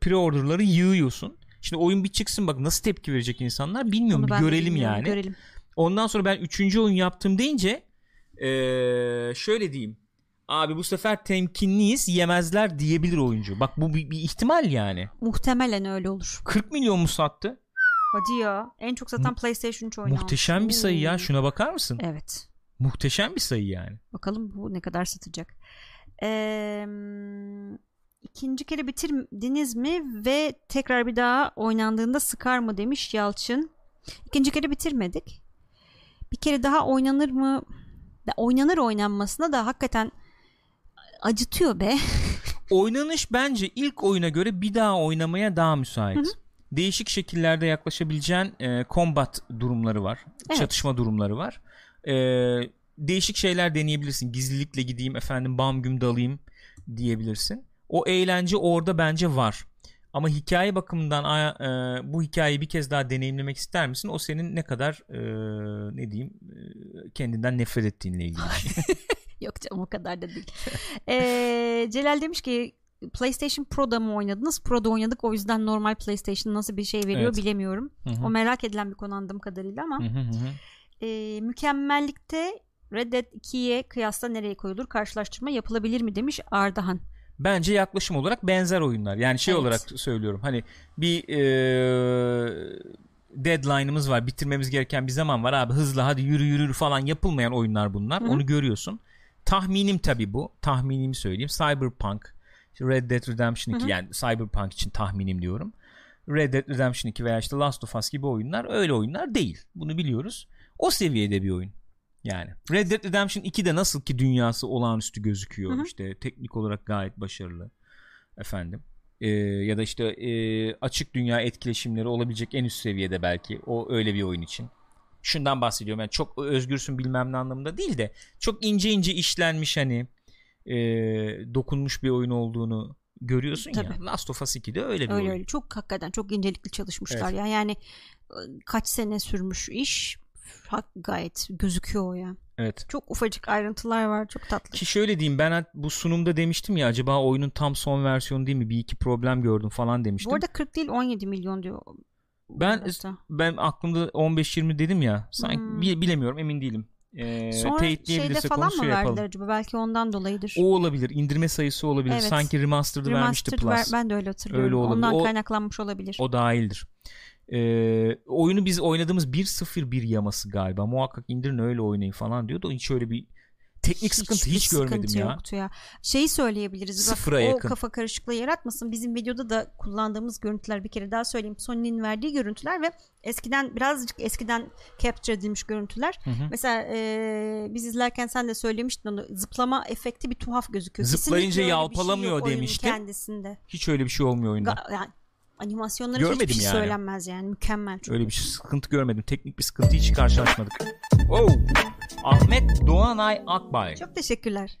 pre-order'ları yığıyorsun. Şimdi oyun bir çıksın bak nasıl tepki verecek insanlar bilmiyorum. Bir görelim bilmiyorum, yani. Görelim. Ondan sonra ben üçüncü oyun yaptım deyince eee, şöyle diyeyim. Abi bu sefer temkinliyiz yemezler diyebilir oyuncu. Bak bu bir, bir ihtimal yani. Muhtemelen öyle olur. 40 milyon mu sattı? Hadi ya. En çok satan PlayStation 3 oyunu Muhteşem bir sayı ya. Şuna bakar mısın? Evet. Muhteşem bir sayı yani. Bakalım bu ne kadar satacak. Ee, ikinci kere bitirdiniz mi ve tekrar bir daha oynandığında sıkar mı demiş Yalçın. İkinci kere bitirmedik. Bir kere daha oynanır mı? Da oynanır oynanmasına da hakikaten acıtıyor be. Oynanış bence ilk oyuna göre bir daha oynamaya daha müsait. Değişik şekillerde yaklaşabileceğin e, combat durumları var. Evet. Çatışma durumları var. E, değişik şeyler deneyebilirsin. Gizlilikle gideyim efendim bam güm dalayım diyebilirsin. O eğlence orada bence var. Ama hikaye bakımından e, bu hikayeyi bir kez daha deneyimlemek ister misin? O senin ne kadar e, ne diyeyim e, kendinden nefret ettiğinle ilgili. Yok canım o kadar da değil. ee, Celal demiş ki PlayStation Pro'da mı oynadınız? Pro'da oynadık o yüzden normal PlayStation nasıl bir şey veriyor evet. bilemiyorum. Hı-hı. O merak edilen bir konu anladığım kadarıyla ama e, mükemmellikte Red Dead 2'ye kıyasla nereye koyulur? Karşılaştırma yapılabilir mi demiş Ardahan. Bence yaklaşım olarak benzer oyunlar. Yani şey evet. olarak söylüyorum. Hani bir e, deadline'ımız var. Bitirmemiz gereken bir zaman var abi. Hızlı hadi yürü yürü falan yapılmayan oyunlar bunlar. Hı-hı. Onu görüyorsun. Tahminim tabi bu. Tahminimi söyleyeyim. Cyberpunk, Red Dead Redemption 2 Hı-hı. yani Cyberpunk için tahminim diyorum. Red Dead Redemption 2 veya işte Last of Us gibi oyunlar öyle oyunlar değil. Bunu biliyoruz. O seviyede bir oyun. Yani Red Dead Redemption 2'de nasıl ki dünyası olağanüstü gözüküyor. Hı-hı. İşte teknik olarak gayet başarılı. Efendim. Ee, ya da işte e, açık dünya etkileşimleri olabilecek en üst seviyede belki. O öyle bir oyun için şundan bahsediyorum. Yani çok özgürsün bilmem ne anlamında değil de çok ince ince işlenmiş hani e, dokunmuş bir oyun olduğunu görüyorsun Tabii. ya. Last of Us 2'de öyle bir öyle, oyun. Öyle. Çok hakikaten çok incelikli çalışmışlar evet. ya. Yani kaç sene sürmüş iş gayet gözüküyor o ya. Evet. Çok ufacık ayrıntılar var. Çok tatlı. Ki şöyle diyeyim ben bu sunumda demiştim ya acaba oyunun tam son versiyonu değil mi? Bir iki problem gördüm falan demiştim. Bu arada 40 değil 17 milyon diyor ben ben aklımda 15-20 dedim ya. Sanki hmm. bilemiyorum emin değilim. Ee, Sonra şeyde falan mı verdiler yapalım. acaba? Belki ondan dolayıdır. O olabilir. İndirme sayısı olabilir. Evet. Sanki remastered'ı Remastered vermişti Plus. Ver, ben de öyle hatırlıyorum. Öyle olabilir. Ondan o, kaynaklanmış olabilir. O dahildir. Ee, oyunu biz oynadığımız 1-0-1 yaması galiba. Muhakkak indirin öyle oynayın falan diyordu. Hiç öyle bir teknik sıkıntı hiç, hiç görmedim ya. Yoktu ya. Şeyi söyleyebiliriz. Sıfıra bak, yakın. O kafa karışıklığı yaratmasın. Bizim videoda da kullandığımız görüntüler bir kere daha söyleyeyim. Sony'nin verdiği görüntüler ve eskiden birazcık eskiden capture edilmiş görüntüler. Hı hı. Mesela e, biz izlerken sen de söylemiştin onu. Zıplama efekti bir tuhaf gözüküyor. Zıplayınca şey yalpalamıyor şey demiştim. Kendisinde. Hiç öyle bir şey olmuyor oyunda. Ga- yani animasyonları Görmedim hiçbir şey yani. söylenmez yani mükemmel. Çok Öyle bir şey, sıkıntı görmedim. Teknik bir sıkıntı hiç karşılaşmadık. oh. Ahmet Doğanay Akbay. Çok teşekkürler.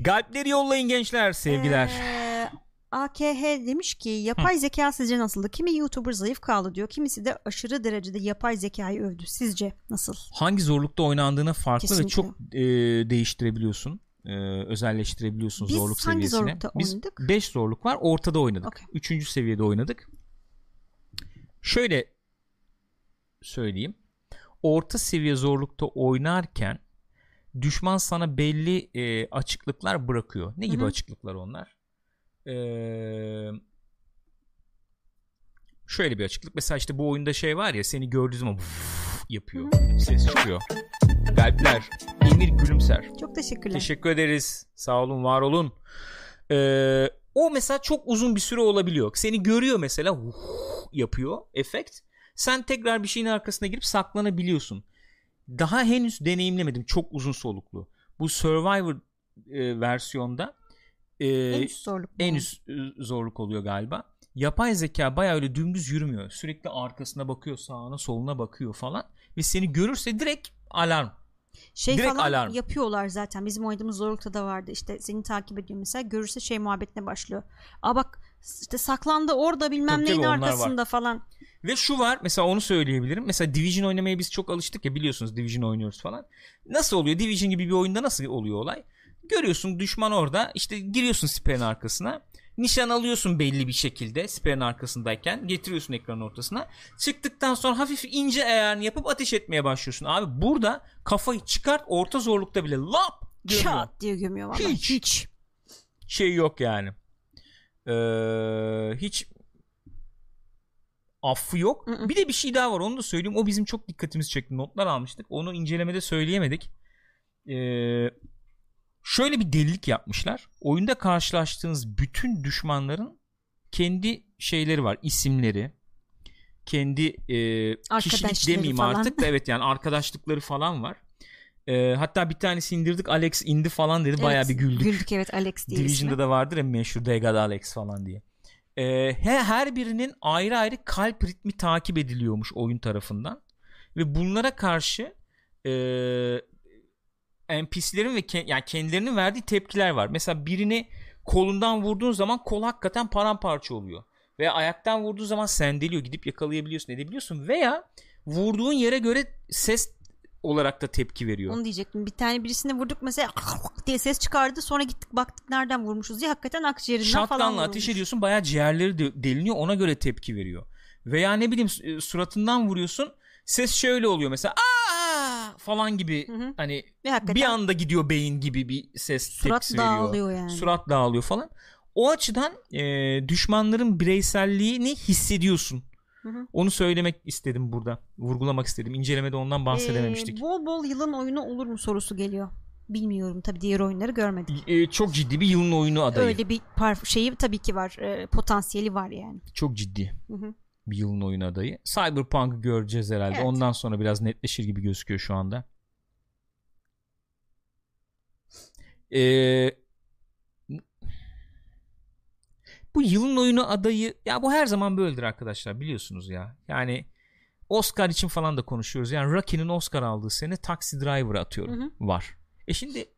Galpleri yollayın gençler sevgiler. Ee, AKH demiş ki yapay Hı. zeka sizce nasıldı? Kimi YouTuber zayıf kaldı diyor. Kimisi de aşırı derecede yapay zekayı övdü. Sizce nasıl? Hangi zorlukta oynandığına farklı Kesinlikle. ve çok e, değiştirebiliyorsun e, özelleştirebiliyorsun Biz zorluk hangi seviyesine. Zorlukta Biz oynadık? 5 zorluk var. Ortada oynadık. Okay. Üçüncü seviyede oynadık. Şöyle söyleyeyim. Orta seviye zorlukta oynarken düşman sana belli e, açıklıklar bırakıyor. Ne gibi Hı-hı. açıklıklar onlar? Eee şöyle bir açıklık. Mesela işte bu oyunda şey var ya seni gördüğü zaman yapıyor. Ses çıkıyor. Galpler. Emir Gülümser. Çok teşekkürler. Teşekkür ederiz. Sağ olun, var olun. Ee, o mesela çok uzun bir süre olabiliyor. Seni görüyor mesela uh, yapıyor efekt. Sen tekrar bir şeyin arkasına girip saklanabiliyorsun. Daha henüz deneyimlemedim. Çok uzun soluklu. Bu Survivor e, versiyonda e, en üst zorluk, en üst e, zorluk oluyor galiba. Yapay zeka baya öyle dümdüz yürümüyor. Sürekli arkasına bakıyor, sağına soluna bakıyor falan. Ve seni görürse direkt alarm şey Direkt falan alarm. yapıyorlar zaten. Bizim oynadığımız zorlukta da vardı. İşte seni takip ediyor mesela. Görürse şey muhabbetine başlıyor. Aa bak işte saklandı orada bilmem tabii, neyin tabii, arkasında var. falan. Ve şu var mesela onu söyleyebilirim. Mesela Division oynamaya biz çok alıştık ya biliyorsunuz Division oynuyoruz falan. Nasıl oluyor? Division gibi bir oyunda nasıl oluyor olay? Görüyorsun düşman orada işte giriyorsun siperin arkasına nişan alıyorsun belli bir şekilde siperin arkasındayken getiriyorsun ekranın ortasına. Çıktıktan sonra hafif ince ayarını yapıp ateş etmeye başlıyorsun. Abi burada kafayı çıkart orta zorlukta bile lap gömüyor. Çat diye gömüyor valla. Hiç, hiç şey yok yani. Ee, hiç affı yok. Mm-mm. Bir de bir şey daha var onu da söyleyeyim. O bizim çok dikkatimizi çekti. Notlar almıştık. Onu incelemede söyleyemedik. Ee, şöyle bir delilik yapmışlar. Oyunda karşılaştığınız bütün düşmanların kendi şeyleri var, isimleri, kendi e, kişilik demeyeyim falan. artık da evet yani arkadaşlıkları falan var. E, hatta bir tanesi indirdik Alex indi falan dedi. Evet, Bayağı bir güldük. Güldük evet Alex diye Division'da da vardır ya meşhur Degad Alex falan diye. E, her birinin ayrı ayrı kalp ritmi takip ediliyormuş oyun tarafından. Ve bunlara karşı e, NPC'lerin ve ke- yani kendilerinin verdiği tepkiler var. Mesela birini kolundan vurduğun zaman kol hakikaten paramparça oluyor. Veya ayaktan vurduğu zaman sendeliyor. Gidip yakalayabiliyorsun edebiliyorsun. Veya vurduğun yere göre ses olarak da tepki veriyor. Onu diyecektim. Bir tane birisine vurduk mesela diye ses çıkardı. Sonra gittik baktık nereden vurmuşuz diye hakikaten akciğerinden falan Shotgun'la vurulmuş. ateş ediyorsun bayağı ciğerleri de- deliniyor ona göre tepki veriyor. Veya ne bileyim suratından vuruyorsun ses şöyle oluyor mesela aa falan gibi Hı hı. hani hakikaten bir anda gidiyor beyin gibi bir ses surat tepkisi veriyor. dağılıyor yani. Surat dağılıyor falan. O açıdan e, düşmanların bireyselliğini hissediyorsun. Hı hı. Onu söylemek istedim burada. Vurgulamak istedim. İncelemede ondan bahsedememiştik. Ee, bol bol yılın oyunu olur mu sorusu geliyor. Bilmiyorum tabii diğer oyunları görmedik. E, çok ciddi bir yılın oyunu adayı. Öyle bir par- şeyi tabii ki var. e, potansiyeli var yani. Çok ciddi. Hı hı. Bir yılın oyunu adayı. Cyberpunk'ı göreceğiz herhalde. Evet. Ondan sonra biraz netleşir gibi gözüküyor şu anda. Ee, bu yılın oyunu adayı ya bu her zaman böyledir arkadaşlar biliyorsunuz ya. Yani Oscar için falan da konuşuyoruz. Yani Rocky'nin Oscar aldığı sene Taxi Driver atıyorum Hı var. E şimdi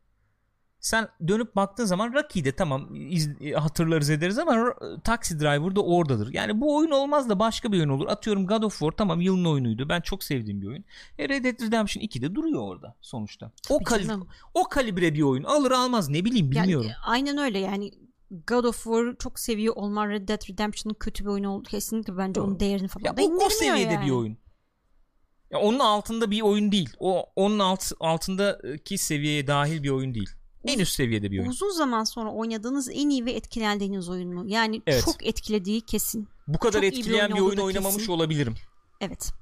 sen dönüp baktığın zaman Rocky'yi de tamam iz- hatırlarız ederiz ama Taxi Driver da oradadır. Yani bu oyun olmaz da başka bir oyun olur. Atıyorum God of War tamam yılın oyunuydu. Ben çok sevdiğim bir oyun. E Red Dead Redemption 2 de duruyor orada sonuçta. O, canım. o kalibre bir oyun alır almaz ne bileyim Yani, bilmiyorum. e, aynen öyle yani God of War'ı çok seviyor olman Red Dead Redemption'ın kötü bir oyun oldu. Kesinlikle bence onun değerini falan ya da o, o seviyede yani. bir oyun. Ya onun altında bir oyun değil. O onun alt, altındaki seviyeye dahil bir oyun değil. En üst seviyede bir oyun. Uzun zaman sonra oynadığınız en iyi ve etkilendiğiniz oyun mu? Yani Evet. çok etkilediği kesin. Bu kadar çok bir etkileyen bir oyun oynamamış kesin. olabilirim. Evet.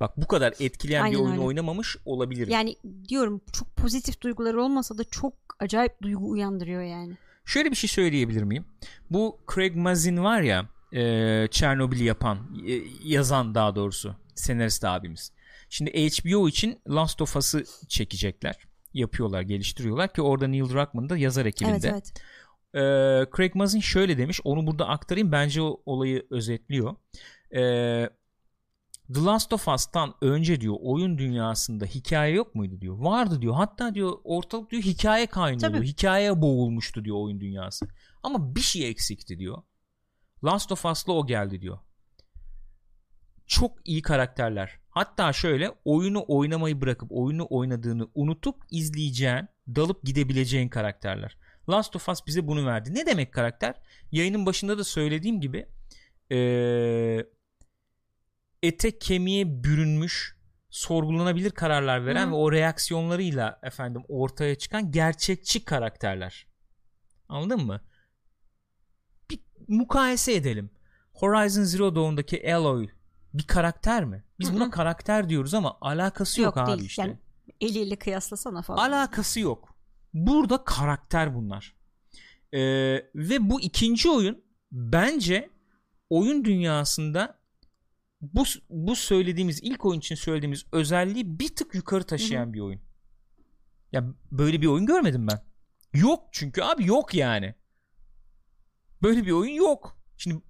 Bak bu kadar etkileyen Aynen bir oyun öyle. oynamamış olabilirim. Yani diyorum çok pozitif duyguları olmasa da çok acayip duygu uyandırıyor yani. Şöyle bir şey söyleyebilir miyim? Bu Craig Mazin var ya e, Çernobil'i yapan e, yazan daha doğrusu senarist abimiz. Şimdi HBO için Last of Us'ı çekecekler. Yapıyorlar, geliştiriyorlar ki orada Neil Druckmann da yazar ekibinde. Evet evet. Ee, Craig Mazin şöyle demiş. Onu burada aktarayım. Bence o olayı özetliyor. Ee, The Last of Us'tan önce diyor oyun dünyasında hikaye yok muydu diyor. Vardı diyor. Hatta diyor ortalık diyor hikaye kaynıyordu. Tabii. Hikayeye boğulmuştu diyor oyun dünyası. Ama bir şey eksikti diyor. Last of Us'la o geldi diyor. Çok iyi karakterler. Hatta şöyle oyunu oynamayı bırakıp oyunu oynadığını unutup izleyeceğin, dalıp gidebileceğin karakterler. Last of Us bize bunu verdi. Ne demek karakter? Yayının başında da söylediğim gibi eee, ete kemiğe bürünmüş sorgulanabilir kararlar veren Hı. ve o reaksiyonlarıyla efendim ortaya çıkan gerçekçi karakterler. Anladın mı? Bir mukayese edelim. Horizon Zero Dawn'daki Aloy bir karakter mi? Biz Hı buna karakter diyoruz ama alakası yok, Yok abi değil. işte. Yani eliyle kıyaslasana falan. Alakası yok. Burada karakter bunlar. Ee, ve bu ikinci oyun bence oyun dünyasında bu bu söylediğimiz ilk oyun için söylediğimiz özelliği bir tık yukarı taşıyan bir oyun. Ya böyle bir oyun görmedim ben. Yok çünkü abi yok yani. Böyle bir oyun yok. Şimdi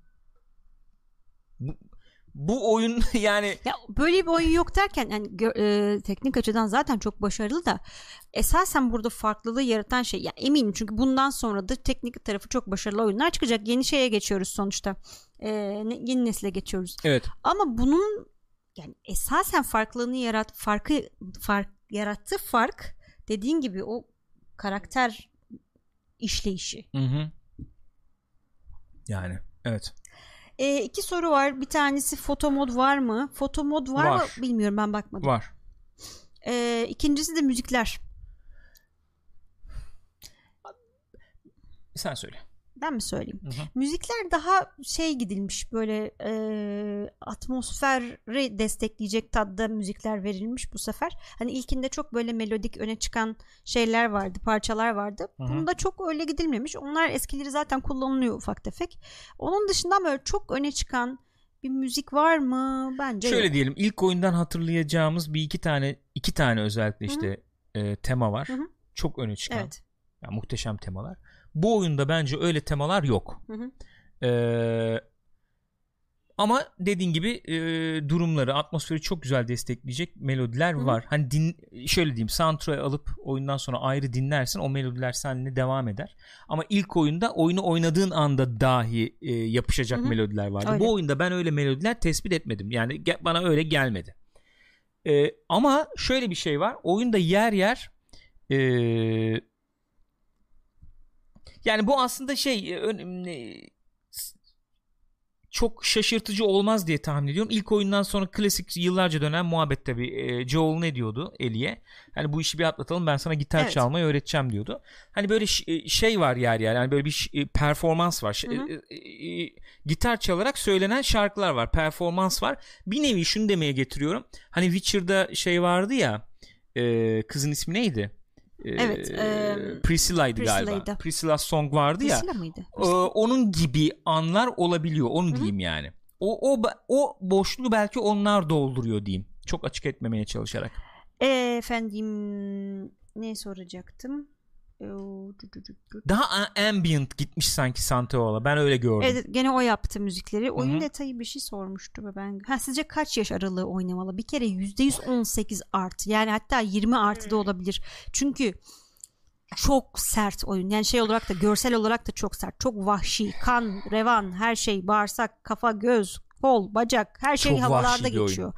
bu, bu oyun yani Ya böyle bir oyun yok derken yani e, teknik açıdan zaten çok başarılı da esasen burada farklılığı yaratan şey ya eminim çünkü bundan sonra da teknik tarafı çok başarılı oyunlar çıkacak. Yeni şeye geçiyoruz sonuçta. E, yeni nesile geçiyoruz. evet Ama bunun yani esasen farklılığını yarat farkı fark yarattığı fark dediğin gibi o karakter işleyişi. Hı hı. Yani evet. E, iki soru var. Bir tanesi foto mod var mı? Foto mod var, Var. mı? Bilmiyorum ben bakmadım. Var. E, ikincisi de müzikler. Sen söyle. Ben mi söyleyeyim? Hı hı. Müzikler daha şey gidilmiş böyle e, atmosferi destekleyecek tadda müzikler verilmiş bu sefer. Hani ilkinde çok böyle melodik öne çıkan şeyler vardı, parçalar vardı. Hı hı. Bunda çok öyle gidilmemiş. Onlar eskileri zaten kullanılıyor ufak tefek. Onun dışında böyle çok öne çıkan bir müzik var mı? Bence Şöyle yok. diyelim ilk oyundan hatırlayacağımız bir iki tane iki tane özellikle işte e, tema var. Hı hı. Çok öne çıkan. Evet. Yani muhteşem temalar. Bu oyunda bence öyle temalar yok. Hı hı. Ee, ama dediğin gibi e, durumları, atmosferi çok güzel destekleyecek melodiler Hı-hı. var. Hani din şöyle diyeyim, soundtrack'ı alıp oyundan sonra ayrı dinlersin, o melodiler seninle devam eder. Ama ilk oyunda oyunu oynadığın anda dahi e, yapışacak Hı-hı. melodiler vardı. Öyle. Bu oyunda ben öyle melodiler tespit etmedim. Yani bana öyle gelmedi. E, ama şöyle bir şey var. Oyunda yer yer e, yani bu aslında şey e, önemli çok şaşırtıcı olmaz diye tahmin ediyorum. İlk oyundan sonra klasik yıllarca dönen muhabbet tabii. E, Joel ne diyordu Ellie'ye? Hani bu işi bir atlatalım ben sana gitar Evet. çalmayı öğreteceğim diyordu. Hani böyle e, şey var yer yer. Yani böyle bir e, performans var. Ş- Hı hı. e, e, e, gitar çalarak söylenen şarkılar var. Performans var. Bir nevi şunu demeye getiriyorum. Hani Witcher'da şey vardı ya e, kızın ismi neydi? E, Evet, e, Priscilla'ydı galiba. Priscilla Song vardı ya. Priscilla mıydı? Ee, onun gibi anlar olabiliyor. Onu Hı hı. diyeyim yani. O o o boşluğu belki onlar dolduruyor diyeyim. Çok açık etmemeye çalışarak. E, efendim ne soracaktım? Daha ambient gitmiş sanki Santeola. Ben öyle gördüm. Evet gene o yaptı müzikleri. Oyun Hı hı. detayı bir şey sormuştu ve ben. Ha sizce kaç yaş aralığı oynamalı? Bir kere %118 artı. Yani hatta 20 artı da olabilir. Çünkü çok sert oyun. Yani şey olarak da görsel olarak da çok sert. Çok vahşi. Kan, revan, her şey, bağırsak, kafa, göz, kol, bacak her şey Çok havalarda bir oyun. geçiyor.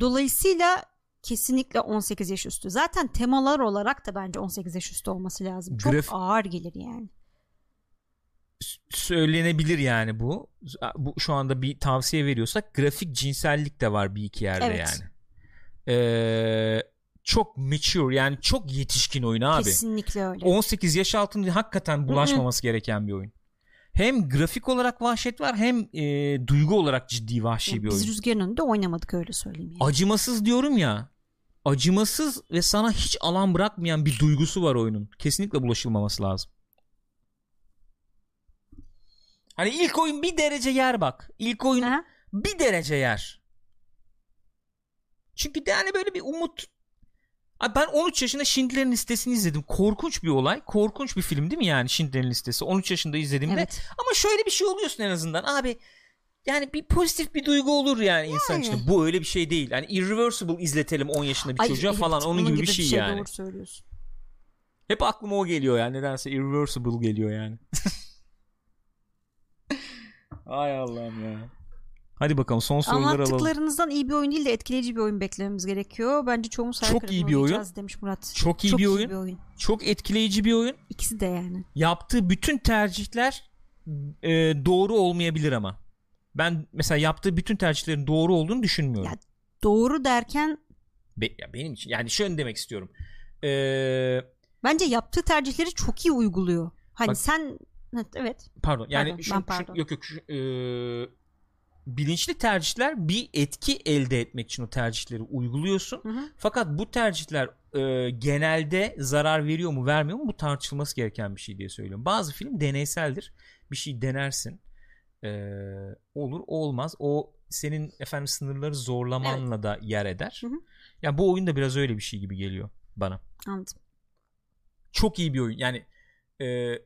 Dolayısıyla kesinlikle 18 yaş üstü. Zaten temalar olarak da bence 18 yaş üstü olması lazım. Çok Graf- ağır gelir yani. Söylenebilir yani bu. Bu şu anda bir tavsiye veriyorsak grafik cinsellik de var bir iki yerde Evet. yani. Ee, çok mature yani çok yetişkin oyun abi. Kesinlikle öyle. 18 yaş altında hakikaten bulaşmaması gereken bir oyun. Hem grafik olarak vahşet var hem e, duygu olarak ciddi vahşi Yani bir biz oyun. rüzgarın önünde oynamadık öyle söyleyeyim yani. Acımasız diyorum ya. Acımasız ve sana hiç alan bırakmayan bir duygusu var oyunun. Kesinlikle bulaşılmaması lazım. Hani ilk oyun bir derece yer bak. İlk oyun Aha. bir derece yer. Çünkü de yani böyle bir umut Abi ben 13 yaşında Schindler'in listesini izledim. Korkunç bir olay. Korkunç bir film değil mi yani Schindler'in listesi? 13 yaşında izlediğimde. Evet. Ama şöyle bir şey oluyorsun en azından. Abi yani bir pozitif bir duygu olur yani, insan Yani. içinde. Bu öyle bir şey değil. Yani Irreversible izletelim 10 yaşında bir Ay, çocuğa evet, falan. Onun, gibi, bir şey, yani. Doğru söylüyorsun. Hep aklıma o geliyor yani. Nedense Irreversible geliyor yani. Ay Allah'ım ya. Hadi bakalım son soruları alalım. Anlattıklarınızdan iyi bir oyun değil de etkileyici bir oyun beklememiz gerekiyor. Bence çoğumuz Çok iyi bir oyun. demiş Murat. Çok iyi bir oyun. bir oyun. Çok etkileyici bir oyun. İkisi de yani. Yaptığı bütün tercihler e, doğru olmayabilir ama. Ben mesela yaptığı bütün tercihlerin doğru olduğunu düşünmüyorum. Ya- Doğru derken Be- ya benim için yani şöyle demek istiyorum. Ee, bence yaptığı tercihleri çok iyi uyguluyor. Hani Bak- sen Evet, pardon yani Pardon, şu, ben şu- pardon. yok yok şu, ee, bilinçli tercihler bir etki elde etmek için o tercihleri uyguluyorsun. Hı hı. Fakat bu tercihler e, genelde zarar veriyor mu vermiyor mu bu tartışılması gereken bir şey diye söylüyorum. Bazı film deneyseldir. Bir şey denersin. E, olur olmaz. O senin efendim sınırları zorlamanla da yer eder. Hı hı. Ya bu oyun da biraz öyle bir şey gibi geliyor bana. Anladım. Çok iyi bir oyun. Yani e,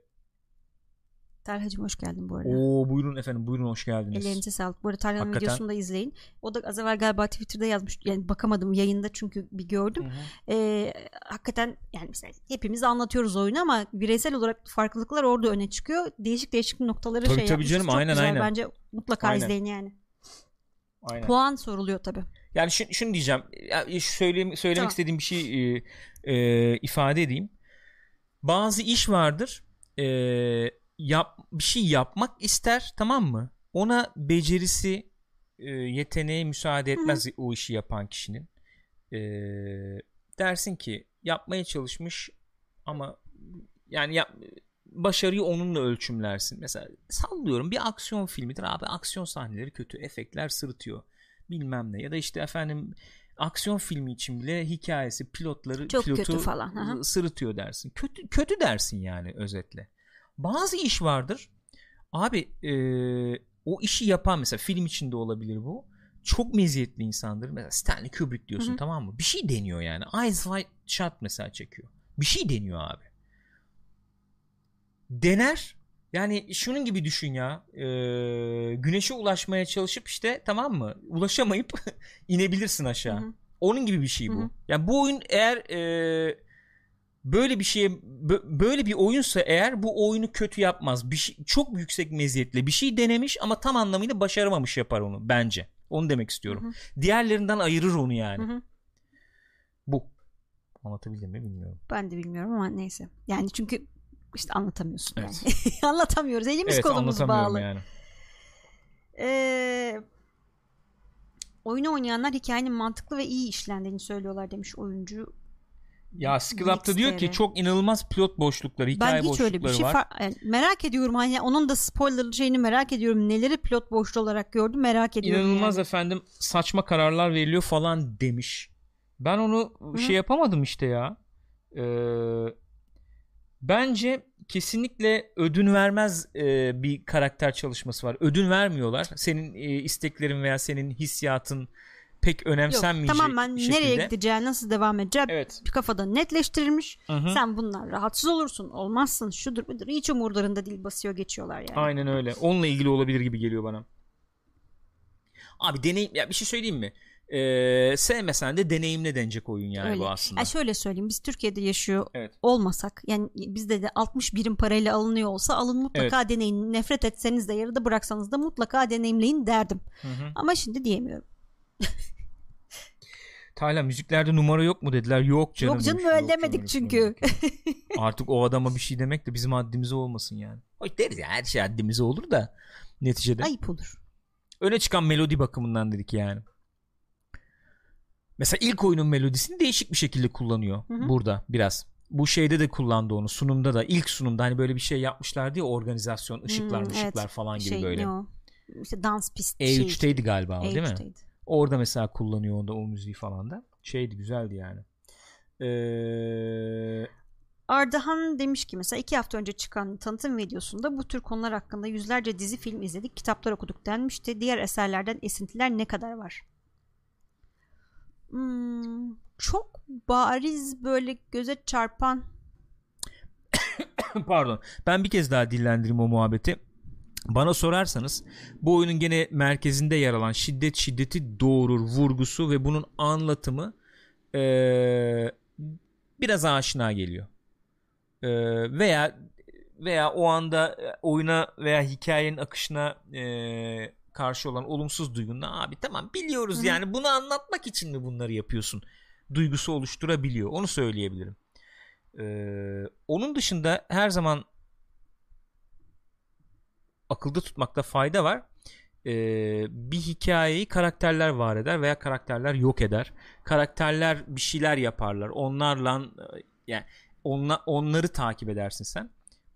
Talhacım hoş geldin bu arada. o buyurun efendim buyurun hoş geldiniz. Ellerinize sağlık. Bu arada Talha'nın Hakikaten. videosunu da izleyin. O da az evvel galiba Twitter'da yazmış. Yani bakamadım yayında çünkü bir gördüm. Hı hı. Ee, hakikaten yani mesela hepimiz anlatıyoruz oyunu ama bireysel olarak farklılıklar orada öne çıkıyor. Değişik değişik noktaları Tabii, şey tabii canım, Çok aynen, güzel. aynen. Bence mutlaka Aynen. izleyin yani. Aynen. Puan soruluyor tabii. Yani şunu, şunu diyeceğim. Ya, şu söyleyeyim, söylemek Tamam. istediğim bir şey e, e, ifade edeyim. Bazı iş vardır. E, yap bir şey yapmak ister, tamam mı? Ona becerisi, e, yeteneği müsaade etmez o işi yapan kişinin. E, dersin ki yapmaya çalışmış ama yani yap, başarıyı onunla ölçümlersin. Mesela sallıyorum bir aksiyon filmidir abi aksiyon sahneleri kötü efektler sırıtıyor bilmem ne ya da işte efendim aksiyon filmi için bile hikayesi pilotları Çok pilotu kötü falan, aha. sırıtıyor dersin. Kötü kötü dersin yani özetle. Bazı iş vardır. Abi e, o işi yapan mesela film içinde olabilir bu. Çok meziyetli insandır. Mesela Stanley Kubrick diyorsun Hı hı. tamam mı? Bir şey deniyor yani. Eyes Wide Shut mesela çekiyor. Bir şey deniyor abi. Dener Yani şunun gibi düşün ya. E, güneşe ulaşmaya çalışıp işte tamam mı? Ulaşamayıp inebilirsin aşağı. Hı hı. Onun gibi bir şey bu. Hı hı. Yani bu oyun eğer e, böyle bir şeye bö- böyle bir oyunsa eğer bu oyunu kötü yapmaz. Bir şey, çok yüksek meziyetle bir şey denemiş ama tam anlamıyla başaramamış yapar onu bence. Onu demek istiyorum. Hı Diğerlerinden ayırır onu yani. Hı hı. Bu. Anlatabildim mi bilmiyorum. Ben de bilmiyorum ama neyse. Yani çünkü işte anlatamıyorsun Evet. yani. Anlatamıyoruz. Elimiz evet kolumuz bağlı. yani. Ee, oyunu oynayanlar hikayenin mantıklı ve iyi işlendiğini söylüyorlar demiş oyuncu. Ya Skill Up'ta diyor ki çok inanılmaz pilot boşlukları, hikaye ben hiç öyle bir boşlukları şey var. yani merak ediyorum hani onun da spoiler şeyini merak ediyorum. Neleri pilot boşluğu olarak gördüm merak ediyorum. İnanılmaz yani. efendim saçma kararlar veriliyor falan demiş. Ben onu Hı. şey yapamadım işte ya. Ee, bence kesinlikle ödün vermez e, bir karakter çalışması var. Ödün vermiyorlar. Senin e, isteklerin veya senin hissiyatın pek Yok, önemsenmeyecek tamam ben şekilde. nereye gideceği nasıl devam edeceği Evet. bir kafada netleştirilmiş. Hı hı. Sen bundan rahatsız olursun olmazsın şudur budur hiç umurlarında değil basıyor geçiyorlar yani. Aynen öyle. Onunla ilgili olabilir gibi geliyor bana. Abi deneyim ya bir şey söyleyeyim mi? Ee, sevmesen de deneyimle denecek oyun yani Öyle. bu aslında. Ya şöyle söyleyeyim biz Türkiye'de yaşıyor Evet. olmasak yani bizde de 60 birim parayla alınıyor olsa alın mutlaka deneyin nefret etseniz de yarıda bıraksanız da mutlaka deneyimleyin derdim. Hı hı. Ama şimdi diyemiyorum. Tayla müziklerde numara yok mu dediler. Yok canım. Yok canım demiş. öyle demedik canım, çünkü. Artık o adama bir şey demek de bizim haddimize olmasın yani. Hoş deriz ya her şey haddimize olur da neticede. Ayıp olur. Öne çıkan melodi bakımından dedik yani. Mesela ilk oyunun melodisini değişik bir şekilde kullanıyor Hı hı. burada biraz. Bu şeyde de kullandı onu sunumda da ilk sunumda hani böyle bir şey yapmışlardı ya organizasyon ışıklar Hmm, ışıklar evet. falan gibi Şey böyle. ne o? İşte dans pisti E3'teydi galiba o şey. değil mi? E3'teydi. Orada mesela kullanıyor onda o müziği falan da. Şeydi güzeldi yani. Ee, Ardahan demiş ki mesela iki hafta önce çıkan tanıtım videosunda bu tür konular hakkında yüzlerce dizi film izledik, kitaplar okuduk denmişti. Diğer eserlerden esintiler ne kadar var? Hmm, çok bariz böyle göze çarpan Pardon. Ben bir kez daha dillendireyim o muhabbeti. Bana sorarsanız bu oyunun gene merkezinde yer alan şiddet şiddeti doğurur vurgusu ve bunun anlatımı eee, biraz aşina geliyor. Eee, veya veya o anda e, oyuna veya hikayenin akışına eee, karşı olan olumsuz duygunda abi tamam biliyoruz hı. yani bunu anlatmak için mi bunları yapıyorsun duygusu oluşturabiliyor onu söyleyebilirim. Ee, onun dışında her zaman akılda tutmakta fayda var. Ee, bir hikayeyi karakterler var eder veya karakterler yok eder. Karakterler bir şeyler yaparlar. Onlarla e, yani onla, onları takip edersin sen.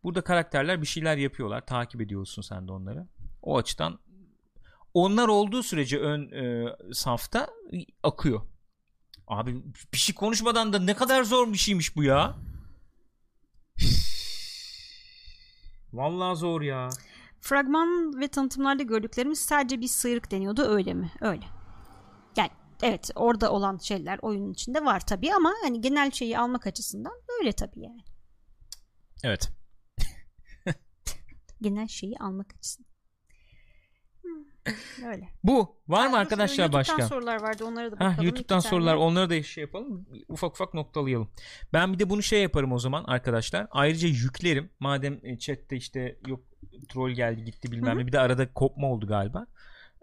Burada karakterler bir şeyler yapıyorlar. Takip ediyorsun sen de onları. O açıdan onlar olduğu sürece ön e, safta akıyor. Abi bir şey konuşmadan da ne kadar zor bir şeymiş bu ya. Vallahi zor ya. Fragman ve tanıtımlarda gördüklerimiz sadece bir sıyrık deniyordu öyle mi? Öyle. Yani evet orada olan şeyler oyunun içinde var tabii ama hani genel şeyi almak açısından öyle tabii yani. Evet. Genel şeyi almak açısından. Öyle. Bu var mı arkadaşlar YouTube'dan başka? sorular vardı onlara da bakalım. YouTube'dan İki sorular tane. onları da şey yapalım. Ufak ufak noktalayalım. Ben bir de bunu şey yaparım o zaman arkadaşlar. Ayrıca yüklerim. Madem e, chatte işte yok troll geldi gitti bilmem ne. Bir de arada kopma oldu galiba.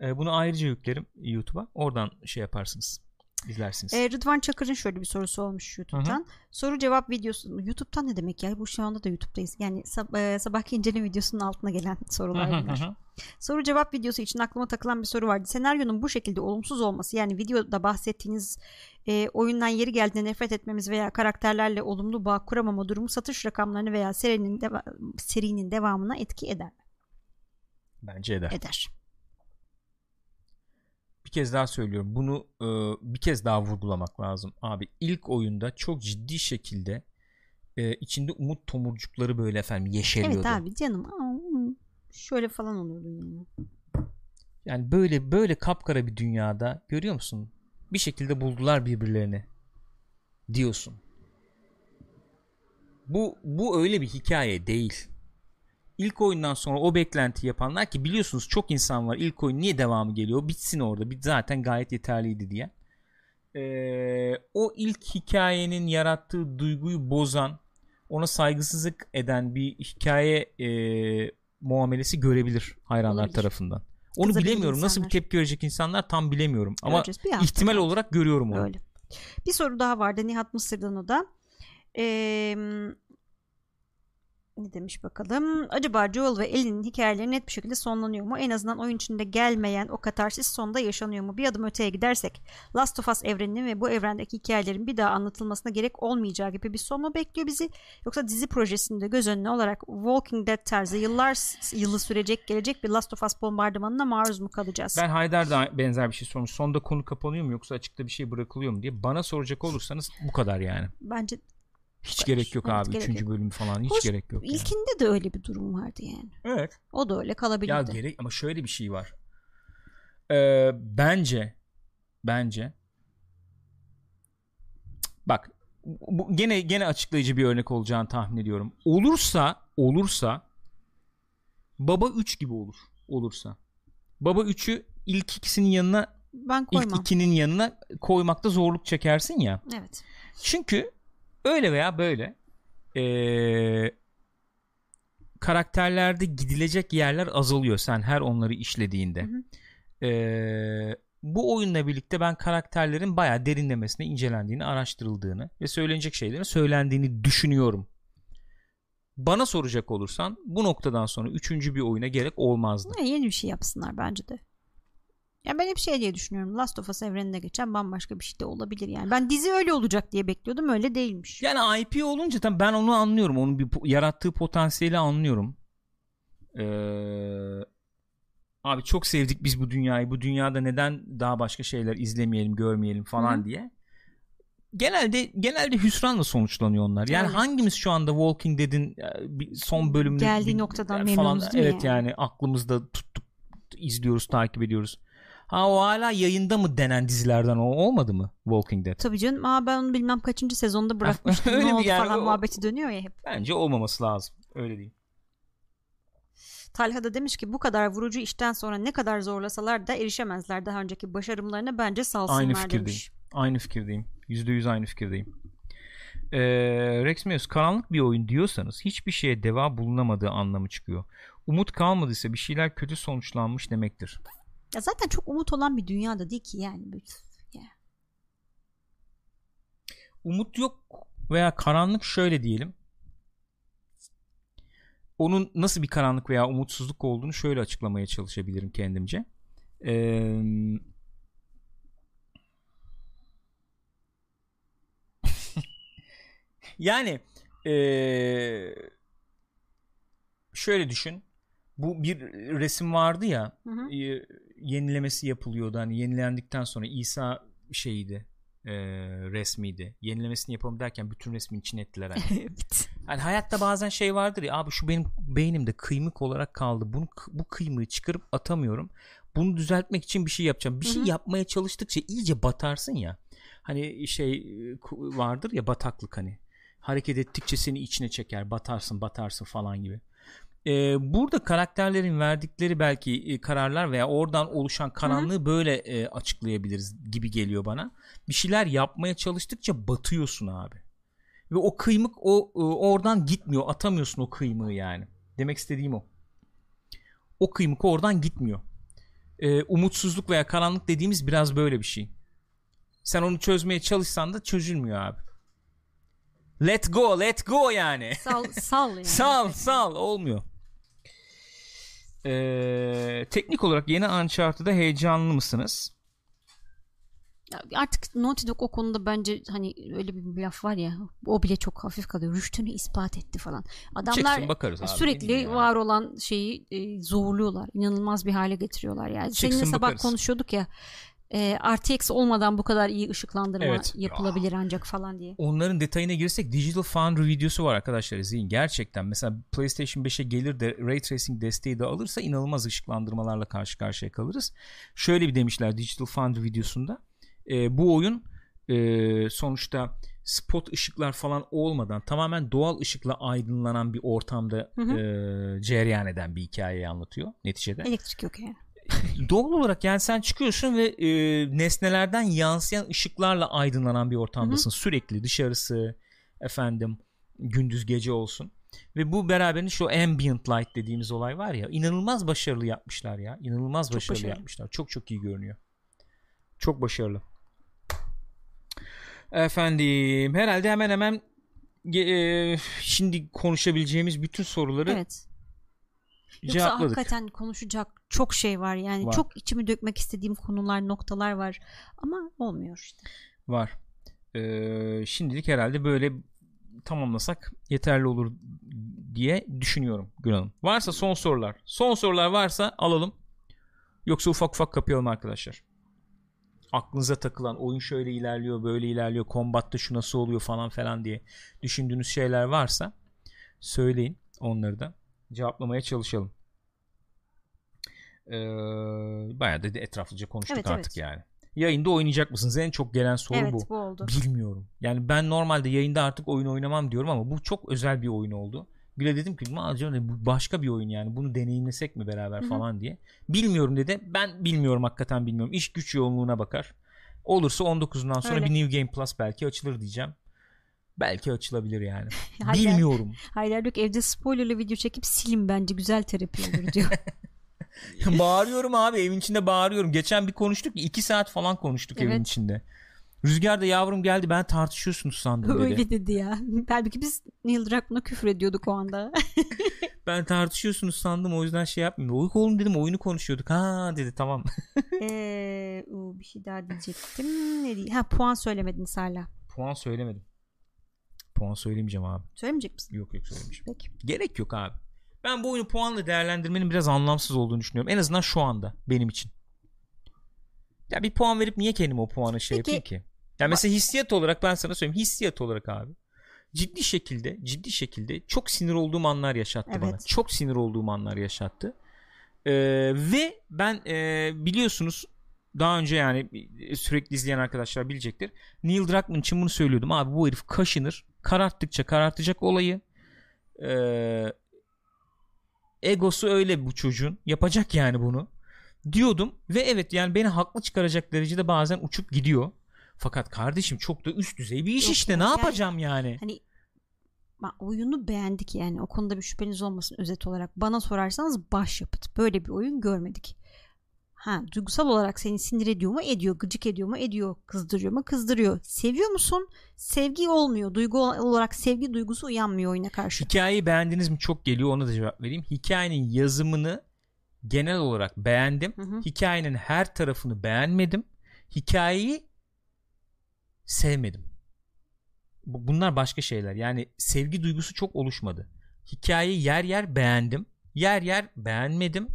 E, bunu ayrıca yüklerim YouTube'a. Oradan şey yaparsınız. İzlersiniz. Ee, Rıdvan Çakır'ın şöyle bir sorusu olmuş YouTube'dan. Soru cevap videosu. YouTube'dan ne demek ya? Bu şu anda da YouTube'dayız. Yani sab- e, sabahki inceleme videosunun altına gelen sorular Hı hı bunlar. Soru cevap videosu için aklıma takılan bir soru vardı. Senaryonun bu şekilde olumsuz olması yani videoda bahsettiğiniz e, oyundan yeri geldiğinde nefret etmemiz veya karakterlerle olumlu bağ kuramama durumu satış rakamlarını veya serinin, deva- serinin devamına etki eder mi? Bence eder. Eder. Bir kez daha söylüyorum. Bunu e, bir kez daha vurgulamak lazım. Abi ilk oyunda çok ciddi şekilde e, içinde umut tomurcukları böyle efendim yeşeriyordu. Evet abi canım. Şöyle falan oluyordu yani. Yani böyle böyle kapkara bir dünyada görüyor musun? Bir şekilde buldular birbirlerini diyorsun. Bu bu öyle bir hikaye değil. İlk oyundan sonra o beklenti yapanlar ki biliyorsunuz çok insan var ilk oyun niye devamı geliyor bitsin orada bit zaten gayet yeterliydi diye. Ee, o ilk hikayenin yarattığı duyguyu bozan ona saygısızlık eden bir hikaye e, muamelesi görebilir hayranlar Olabilir. tarafından. Onu Kızabilir bilemiyorum. Nasıl bir tepki verecek insanlar tam bilemiyorum. Ama ihtimal olarak görüyorum onu. Öyle. Bir soru daha vardı Nihat Mısır'dan o da. Ee, ne demiş bakalım. Acaba Joel ve Ellie'nin hikayeleri net bir şekilde sonlanıyor mu? En azından oyun içinde gelmeyen o katarsis sonda yaşanıyor mu? Bir adım öteye gidersek Last of Us evreninin ve bu evrendeki hikayelerin bir daha anlatılmasına gerek olmayacağı gibi bir son mu bekliyor bizi? Yoksa dizi projesinde göz önüne olarak Walking Dead tarzı yıllar yılı sürecek gelecek bir Last of Us bombardımanına maruz mu kalacağız? Ben Haydar da benzer bir şey sormuş. Sonda konu kapanıyor mu yoksa açıkta bir şey bırakılıyor mu diye. Bana soracak olursanız bu kadar yani. Bence Hiç kadar. gerek yok Evet, abi. gerek Üçüncü yok. bölüm falan hiç Hoş, gerek yok. yani. İlkinde de öyle bir durum vardı yani. Evet. O da öyle kalabilirdi. Ya gerek ama şöyle bir şey var. Ee, bence bence bak bu gene gene açıklayıcı bir örnek olacağını tahmin ediyorum. Olursa olursa Baba 3 gibi olur. Olursa. Baba 3'ü ilk ikisinin yanına ben ilk koymam. ikinin yanına koymakta zorluk çekersin ya. Evet. Çünkü öyle veya böyle ee, karakterlerde gidilecek yerler azalıyor sen her onları işlediğinde. Hı Ee, bu oyunla birlikte ben karakterlerin bayağı derinlemesine incelendiğini, araştırıldığını ve söylenecek şeylerin söylendiğini düşünüyorum. Bana soracak olursan bu noktadan sonra üçüncü bir oyuna gerek olmazdı. Ya yeni bir şey yapsınlar bence de. Ya ben hep şey diye düşünüyorum. Last of Us evreninde geçen bambaşka bir şey de olabilir yani. Ben dizi öyle olacak diye bekliyordum. Öyle değilmiş. Yani IP olunca tabii ben onu anlıyorum. Onun bir yarattığı potansiyeli anlıyorum. Ee, abi çok sevdik biz bu dünyayı. Bu dünyada neden daha başka şeyler izlemeyelim, görmeyelim falan Hı. diye. Genelde genelde hüsranla sonuçlanıyor onlar. Yani Öyle. hangimiz şu anda Walking Dead'in e, son bölümünü Geldiği bir- noktadan falan memnunuz değil evet yani? yani aklımızda tuttuk izliyoruz, takip ediyoruz. Ha o hala yayında mı denen dizilerden o olmadı mı Walking Dead? Tabii canım. Aa ben onu bilmem kaçıncı sezonda bırakmıştım. Öyle ne oldu yani falan o- muhabbeti dönüyor ya hep. Bence olmaması lazım. Öyle değil. Talha da demiş ki bu kadar vurucu işten sonra ne kadar zorlasalar da erişemezler daha önceki başarımlarına bence salsınlar Aynı fikirdeyim. demiş. Aynı fikirdeyim. %100 aynı fikirdeyim. Ee, Rex Meus karanlık bir oyun diyorsanız hiçbir şeye deva bulunamadığı anlamı çıkıyor. Umut kalmadıysa bir şeyler kötü sonuçlanmış demektir. Ya zaten çok umut olan bir dünyada değil ki yani. Ya. Umut yok veya karanlık şöyle diyelim. Onun nasıl bir karanlık veya umutsuzluk olduğunu şöyle açıklamaya çalışabilirim kendimce. Ee, yani ee, şöyle düşün. Bu bir resim vardı ya Hı hı. e, yenilemesi yapılıyordu. Hani yenilendikten sonra İsa şeydi e, resmiydi. Yenilemesini yapalım derken bütün resmin içine ettiler. Hani. evet. Hani hayatta bazen şey vardır ya abi şu benim beynimde kıymık olarak kaldı. Bunu bu kıymığı çıkarıp atamıyorum. Bunu düzeltmek için bir şey yapacağım. Bir Hı şey yapmaya çalıştıkça iyice batarsın ya. Hani şey e, vardır ya bataklık hani. Hareket ettikçe seni içine çeker. Batarsın batarsın falan gibi. Ee, burada karakterlerin verdikleri belki e, kararlar veya oradan oluşan karanlığı böyle e, açıklayabiliriz gibi geliyor bana. Bir şeyler yapmaya çalıştıkça batıyorsun abi. Ve o kıymık o e, oradan gitmiyor. Atamıyorsun o kıymığı yani. Demek istediğim o. O kıymık oradan gitmiyor. E, umutsuzluk veya karanlık dediğimiz biraz böyle bir şey. Sen onu çözmeye çalışsan da çözülmüyor abi. Let go, let go yani. Sal, sal yani. sal, sal olmuyor. Ee, teknik olarak yeni Uncharted'da heyecanlı mısınız? Ya Artık Naughty Dog o konuda bence hani öyle bir laf var ya o bile çok hafif kalıyor. Rüştünü ispat etti falan. Adamlar Çıksın abi. sürekli diyeyim ya? var olan şeyi e, zorluyorlar. İnanılmaz bir hale getiriyorlar. Yani seninle Çıksın sabah bakarız. konuşuyorduk ya e, RTX olmadan bu kadar iyi ışıklandırma Evet. yapılabilir ancak falan diye. Onların detayına girsek Digital Foundry videosu var arkadaşlar izleyin. Gerçekten mesela PlayStation 5'e gelir de Ray Tracing desteği de alırsa inanılmaz ışıklandırmalarla karşı karşıya kalırız. Şöyle bir demişler Digital Foundry videosunda. E, bu oyun e, sonuçta spot ışıklar falan olmadan tamamen doğal ışıkla aydınlanan bir ortamda Hı hı. e, cereyan eden bir hikayeyi anlatıyor neticede. Elektrik yok yani. Doğal olarak yani sen çıkıyorsun ve e, nesnelerden yansıyan ışıklarla aydınlanan bir ortamdasın. Sürekli dışarısı efendim gündüz gece olsun. Ve bu beraberinde şu ambient light dediğimiz olay var ya inanılmaz başarılı yapmışlar ya. İnanılmaz Çok başarılı, başarılı. yapmışlar. Çok çok iyi görünüyor. Çok başarılı. Efendim herhalde hemen hemen e, şimdi konuşabileceğimiz bütün soruları Evet. Yoksa cevapladık. hakikaten konuşacak çok şey var yani Var. çok içimi dökmek istediğim konular noktalar var ama olmuyor işte. Var. Ee, şimdilik herhalde böyle tamamlasak yeterli olur diye düşünüyorum Gül Hanım. Varsa son sorular. Son sorular varsa alalım. Yoksa ufak ufak kapayalım arkadaşlar. Aklınıza takılan oyun şöyle ilerliyor böyle ilerliyor kombatta şu nasıl oluyor falan falan diye düşündüğünüz şeyler varsa söyleyin onları da cevaplamaya çalışalım. Ee, bayağı da etraflıca konuştuk Evet, artık evet. yani. Yayında oynayacak mısınız? En çok gelen soru evet bu. bu. oldu. Bilmiyorum. Yani ben normalde yayında artık oyun oynamam diyorum ama bu çok özel bir oyun oldu. Bile dedim ki "Ma canım, bu başka bir oyun yani bunu deneyimlesek mi beraber Hı hı. falan diye. Bilmiyorum dedi. Ben bilmiyorum hakikaten bilmiyorum. İş güç yoğunluğuna bakar. Olursa 19'undan sonra Öyle. bir New Game Plus belki açılır diyeceğim. Belki açılabilir yani. Bilmiyorum. Haydar diyor ki evde spoilerlı video çekip silin bence güzel terapi olur diyor. bağırıyorum abi evin içinde bağırıyorum. Geçen bir konuştuk 2 saat falan konuştuk evin Evet. içinde. Rüzgar da yavrum geldi ben tartışıyorsunuz sandım dedi. Öyle dedi ya. Belki biz Neil Druckmann'a küfür ediyorduk o anda. Ben tartışıyorsunuz sandım o yüzden şey yapmıyorum. Uyku oğlum dedim oyunu konuşuyorduk. Ha dedi tamam. Uu, bir şey daha diyecektim. Ne diye? Ha puan söylemediniz hala. Puan söylemedim. Puan söylemeyeceğim abi. Söylemeyecek misin? Yok yok söylemeyeceğim. Peki. Gerek yok abi. Ben bu oyunu puanla değerlendirmenin biraz anlamsız olduğunu düşünüyorum. En azından şu anda benim için. Ya bir puan verip niye kendime o puanı şey Peki- yapayım ki? Ya mesela hissiyat olarak ben sana söyleyeyim. Hissiyat olarak abi. Ciddi şekilde, ciddi şekilde çok sinir olduğum anlar yaşattı bana. Evet. Çok sinir olduğum anlar yaşattı. Ee, ve ben e, biliyorsunuz daha önce yani sürekli izleyen arkadaşlar bilecektir. Neil Druckmann için bunu söylüyordum. Abi bu herif kaşınır. Kararttıkça karartacak olayı. Ee, egosu öyle bu çocuğun. Yapacak yani bunu. Diyordum ve evet yani beni haklı çıkaracak derecede bazen uçup gidiyor. Fakat kardeşim çok da üst düzey bir iş Yok işte. ya, Ne yani- yapacağım yani? Hani ba- oyunu beğendik yani o konuda bir şüpheniz olmasın özet olarak. Bana sorarsanız başyapıt. Böyle bir oyun görmedik. Ha duygusal olarak seni sinir ediyor mu? Ediyor. Gıcık ediyor mu? Ediyor. Kızdırıyor mu? Kızdırıyor. Seviyor musun? Sevgi olmuyor. Duygu olarak sevgi duygusu uyanmıyor oyuna karşı. Hikayeyi beğendiniz mi? Çok geliyor ona da cevap vereyim. Hikayenin yazımını genel olarak beğendim. Hı hı. Hikayenin her tarafını beğenmedim. Hikayeyi sevmedim. Bu- Bunlar başka şeyler. Yani sevgi duygusu çok oluşmadı. Hikayeyi yer yer beğendim. Yer yer beğenmedim.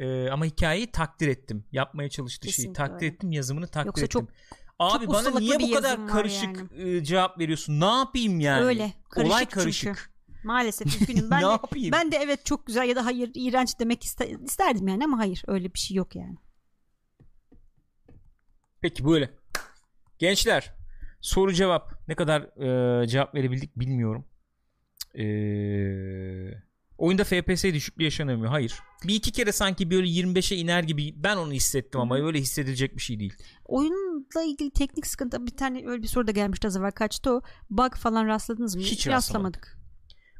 Ee, ama hikayeyi takdir ettim. Yapmaya çalıştığı şeyi Kesinlikle takdir öyle. ettim. Yazımını takdir Yoksa ettim. çok- Abi çok bana niye bu kadar karışık e, cevap veriyorsun? Ne yapayım yani? Öyle. Karışık Olay çünkü. karışık. Maalesef üzgünüm. Ben ne de, yapayım? ben de evet çok güzel ya da hayır iğrenç demek iste- isterdim yani ama hayır öyle bir şey yok yani. Peki böyle. Gençler soru cevap ne kadar e, cevap verebildik bilmiyorum. E, oyunda FPS düşüklüğü yaşanıyor mu? Hayır. Bir iki kere sanki böyle 25'e iner gibi ben onu hissettim ama öyle hissedilecek bir şey değil. Oyunla ilgili teknik sıkıntı bir tane öyle bir soru da gelmişti az evvel kaçtı o. Bug falan rastladınız mı? Hiç rastlamadık.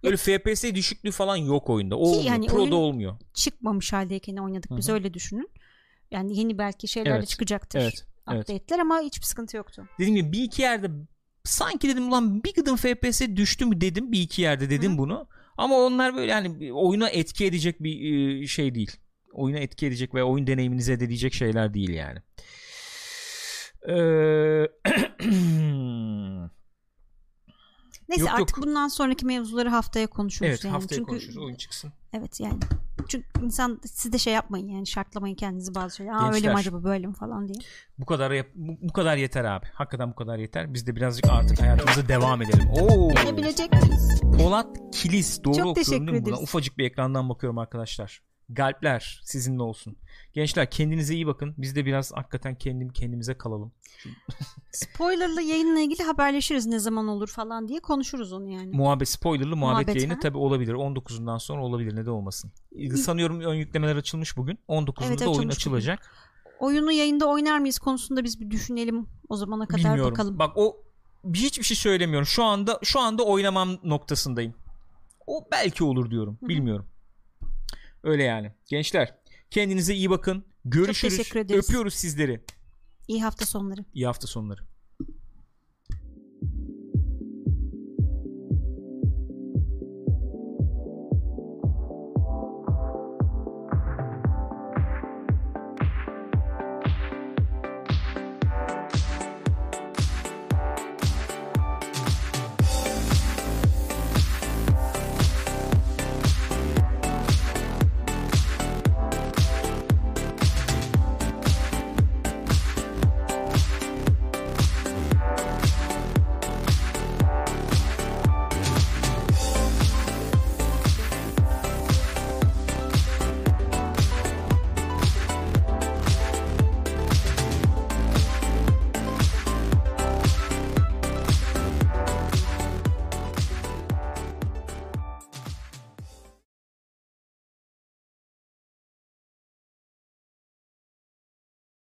Öyle FPS düşüklüğü falan yok oyunda. Olmuyor. yani Pro'da olmuyor. Çıkmamış haldeyken oynadık biz Hı hı. öyle düşünün. Yani yeni belki şeyler de Evet. çıkacaktır. Evet. Evet. Update'ler ama hiçbir sıkıntı yoktu. Dediğim gibi bir iki yerde sanki dedim ulan bir gıdım FPS düştü mü dedim bir iki yerde dedim Hı. bunu. Ama onlar böyle yani oyuna etki edecek bir e, şey değil. Oyuna etki edecek veya oyun deneyiminize edecek şeyler değil yani. Ee, Neyse Yok, artık yok. bundan sonraki mevzuları haftaya konuşuruz. evet yani. haftaya Çünkü, konuşuruz oyun çıksın. Evet yani. Çünkü insan siz de şey yapmayın yani şartlamayın kendinizi bazı şeyler. Aa öyle mi acaba böyle mi falan diye. Bu kadar yap- bu, bu kadar yeter abi. Hakikaten bu kadar yeter. Biz de birazcık artık hayatımıza devam edelim. Oo. Gelebilecek miyiz? Polat Kilis doğru Çok okuyorum teşekkür değil mi? Ufacık bir ekrandan bakıyorum arkadaşlar. Galpler sizinle olsun. Gençler kendinize iyi bakın. Biz de biraz hakikaten kendim kendimize kalalım. Spoilerlı yayınla ilgili haberleşiriz ne zaman olur falan diye konuşuruz onu yani. Muhabbet spoilerlı muhabbet, Muhabbet, yayını tabi olabilir. 19'undan sonra olabilir. Neden olmasın? Sanıyorum ön yüklemeler açılmış bugün. 19'unda Evet, da oyun açılacak. Oyunu yayında oynar mıyız konusunda biz bir düşünelim o zamana kadar Bilmiyorum. bakalım. Bak o hiçbir şey söylemiyorum. Şu anda şu anda oynamam noktasındayım. O belki olur diyorum. Hı hı. Bilmiyorum. Öyle yani. Gençler kendinize iyi bakın. Görüşürüz. Öpüyoruz sizleri. İyi hafta sonları. İyi hafta sonları.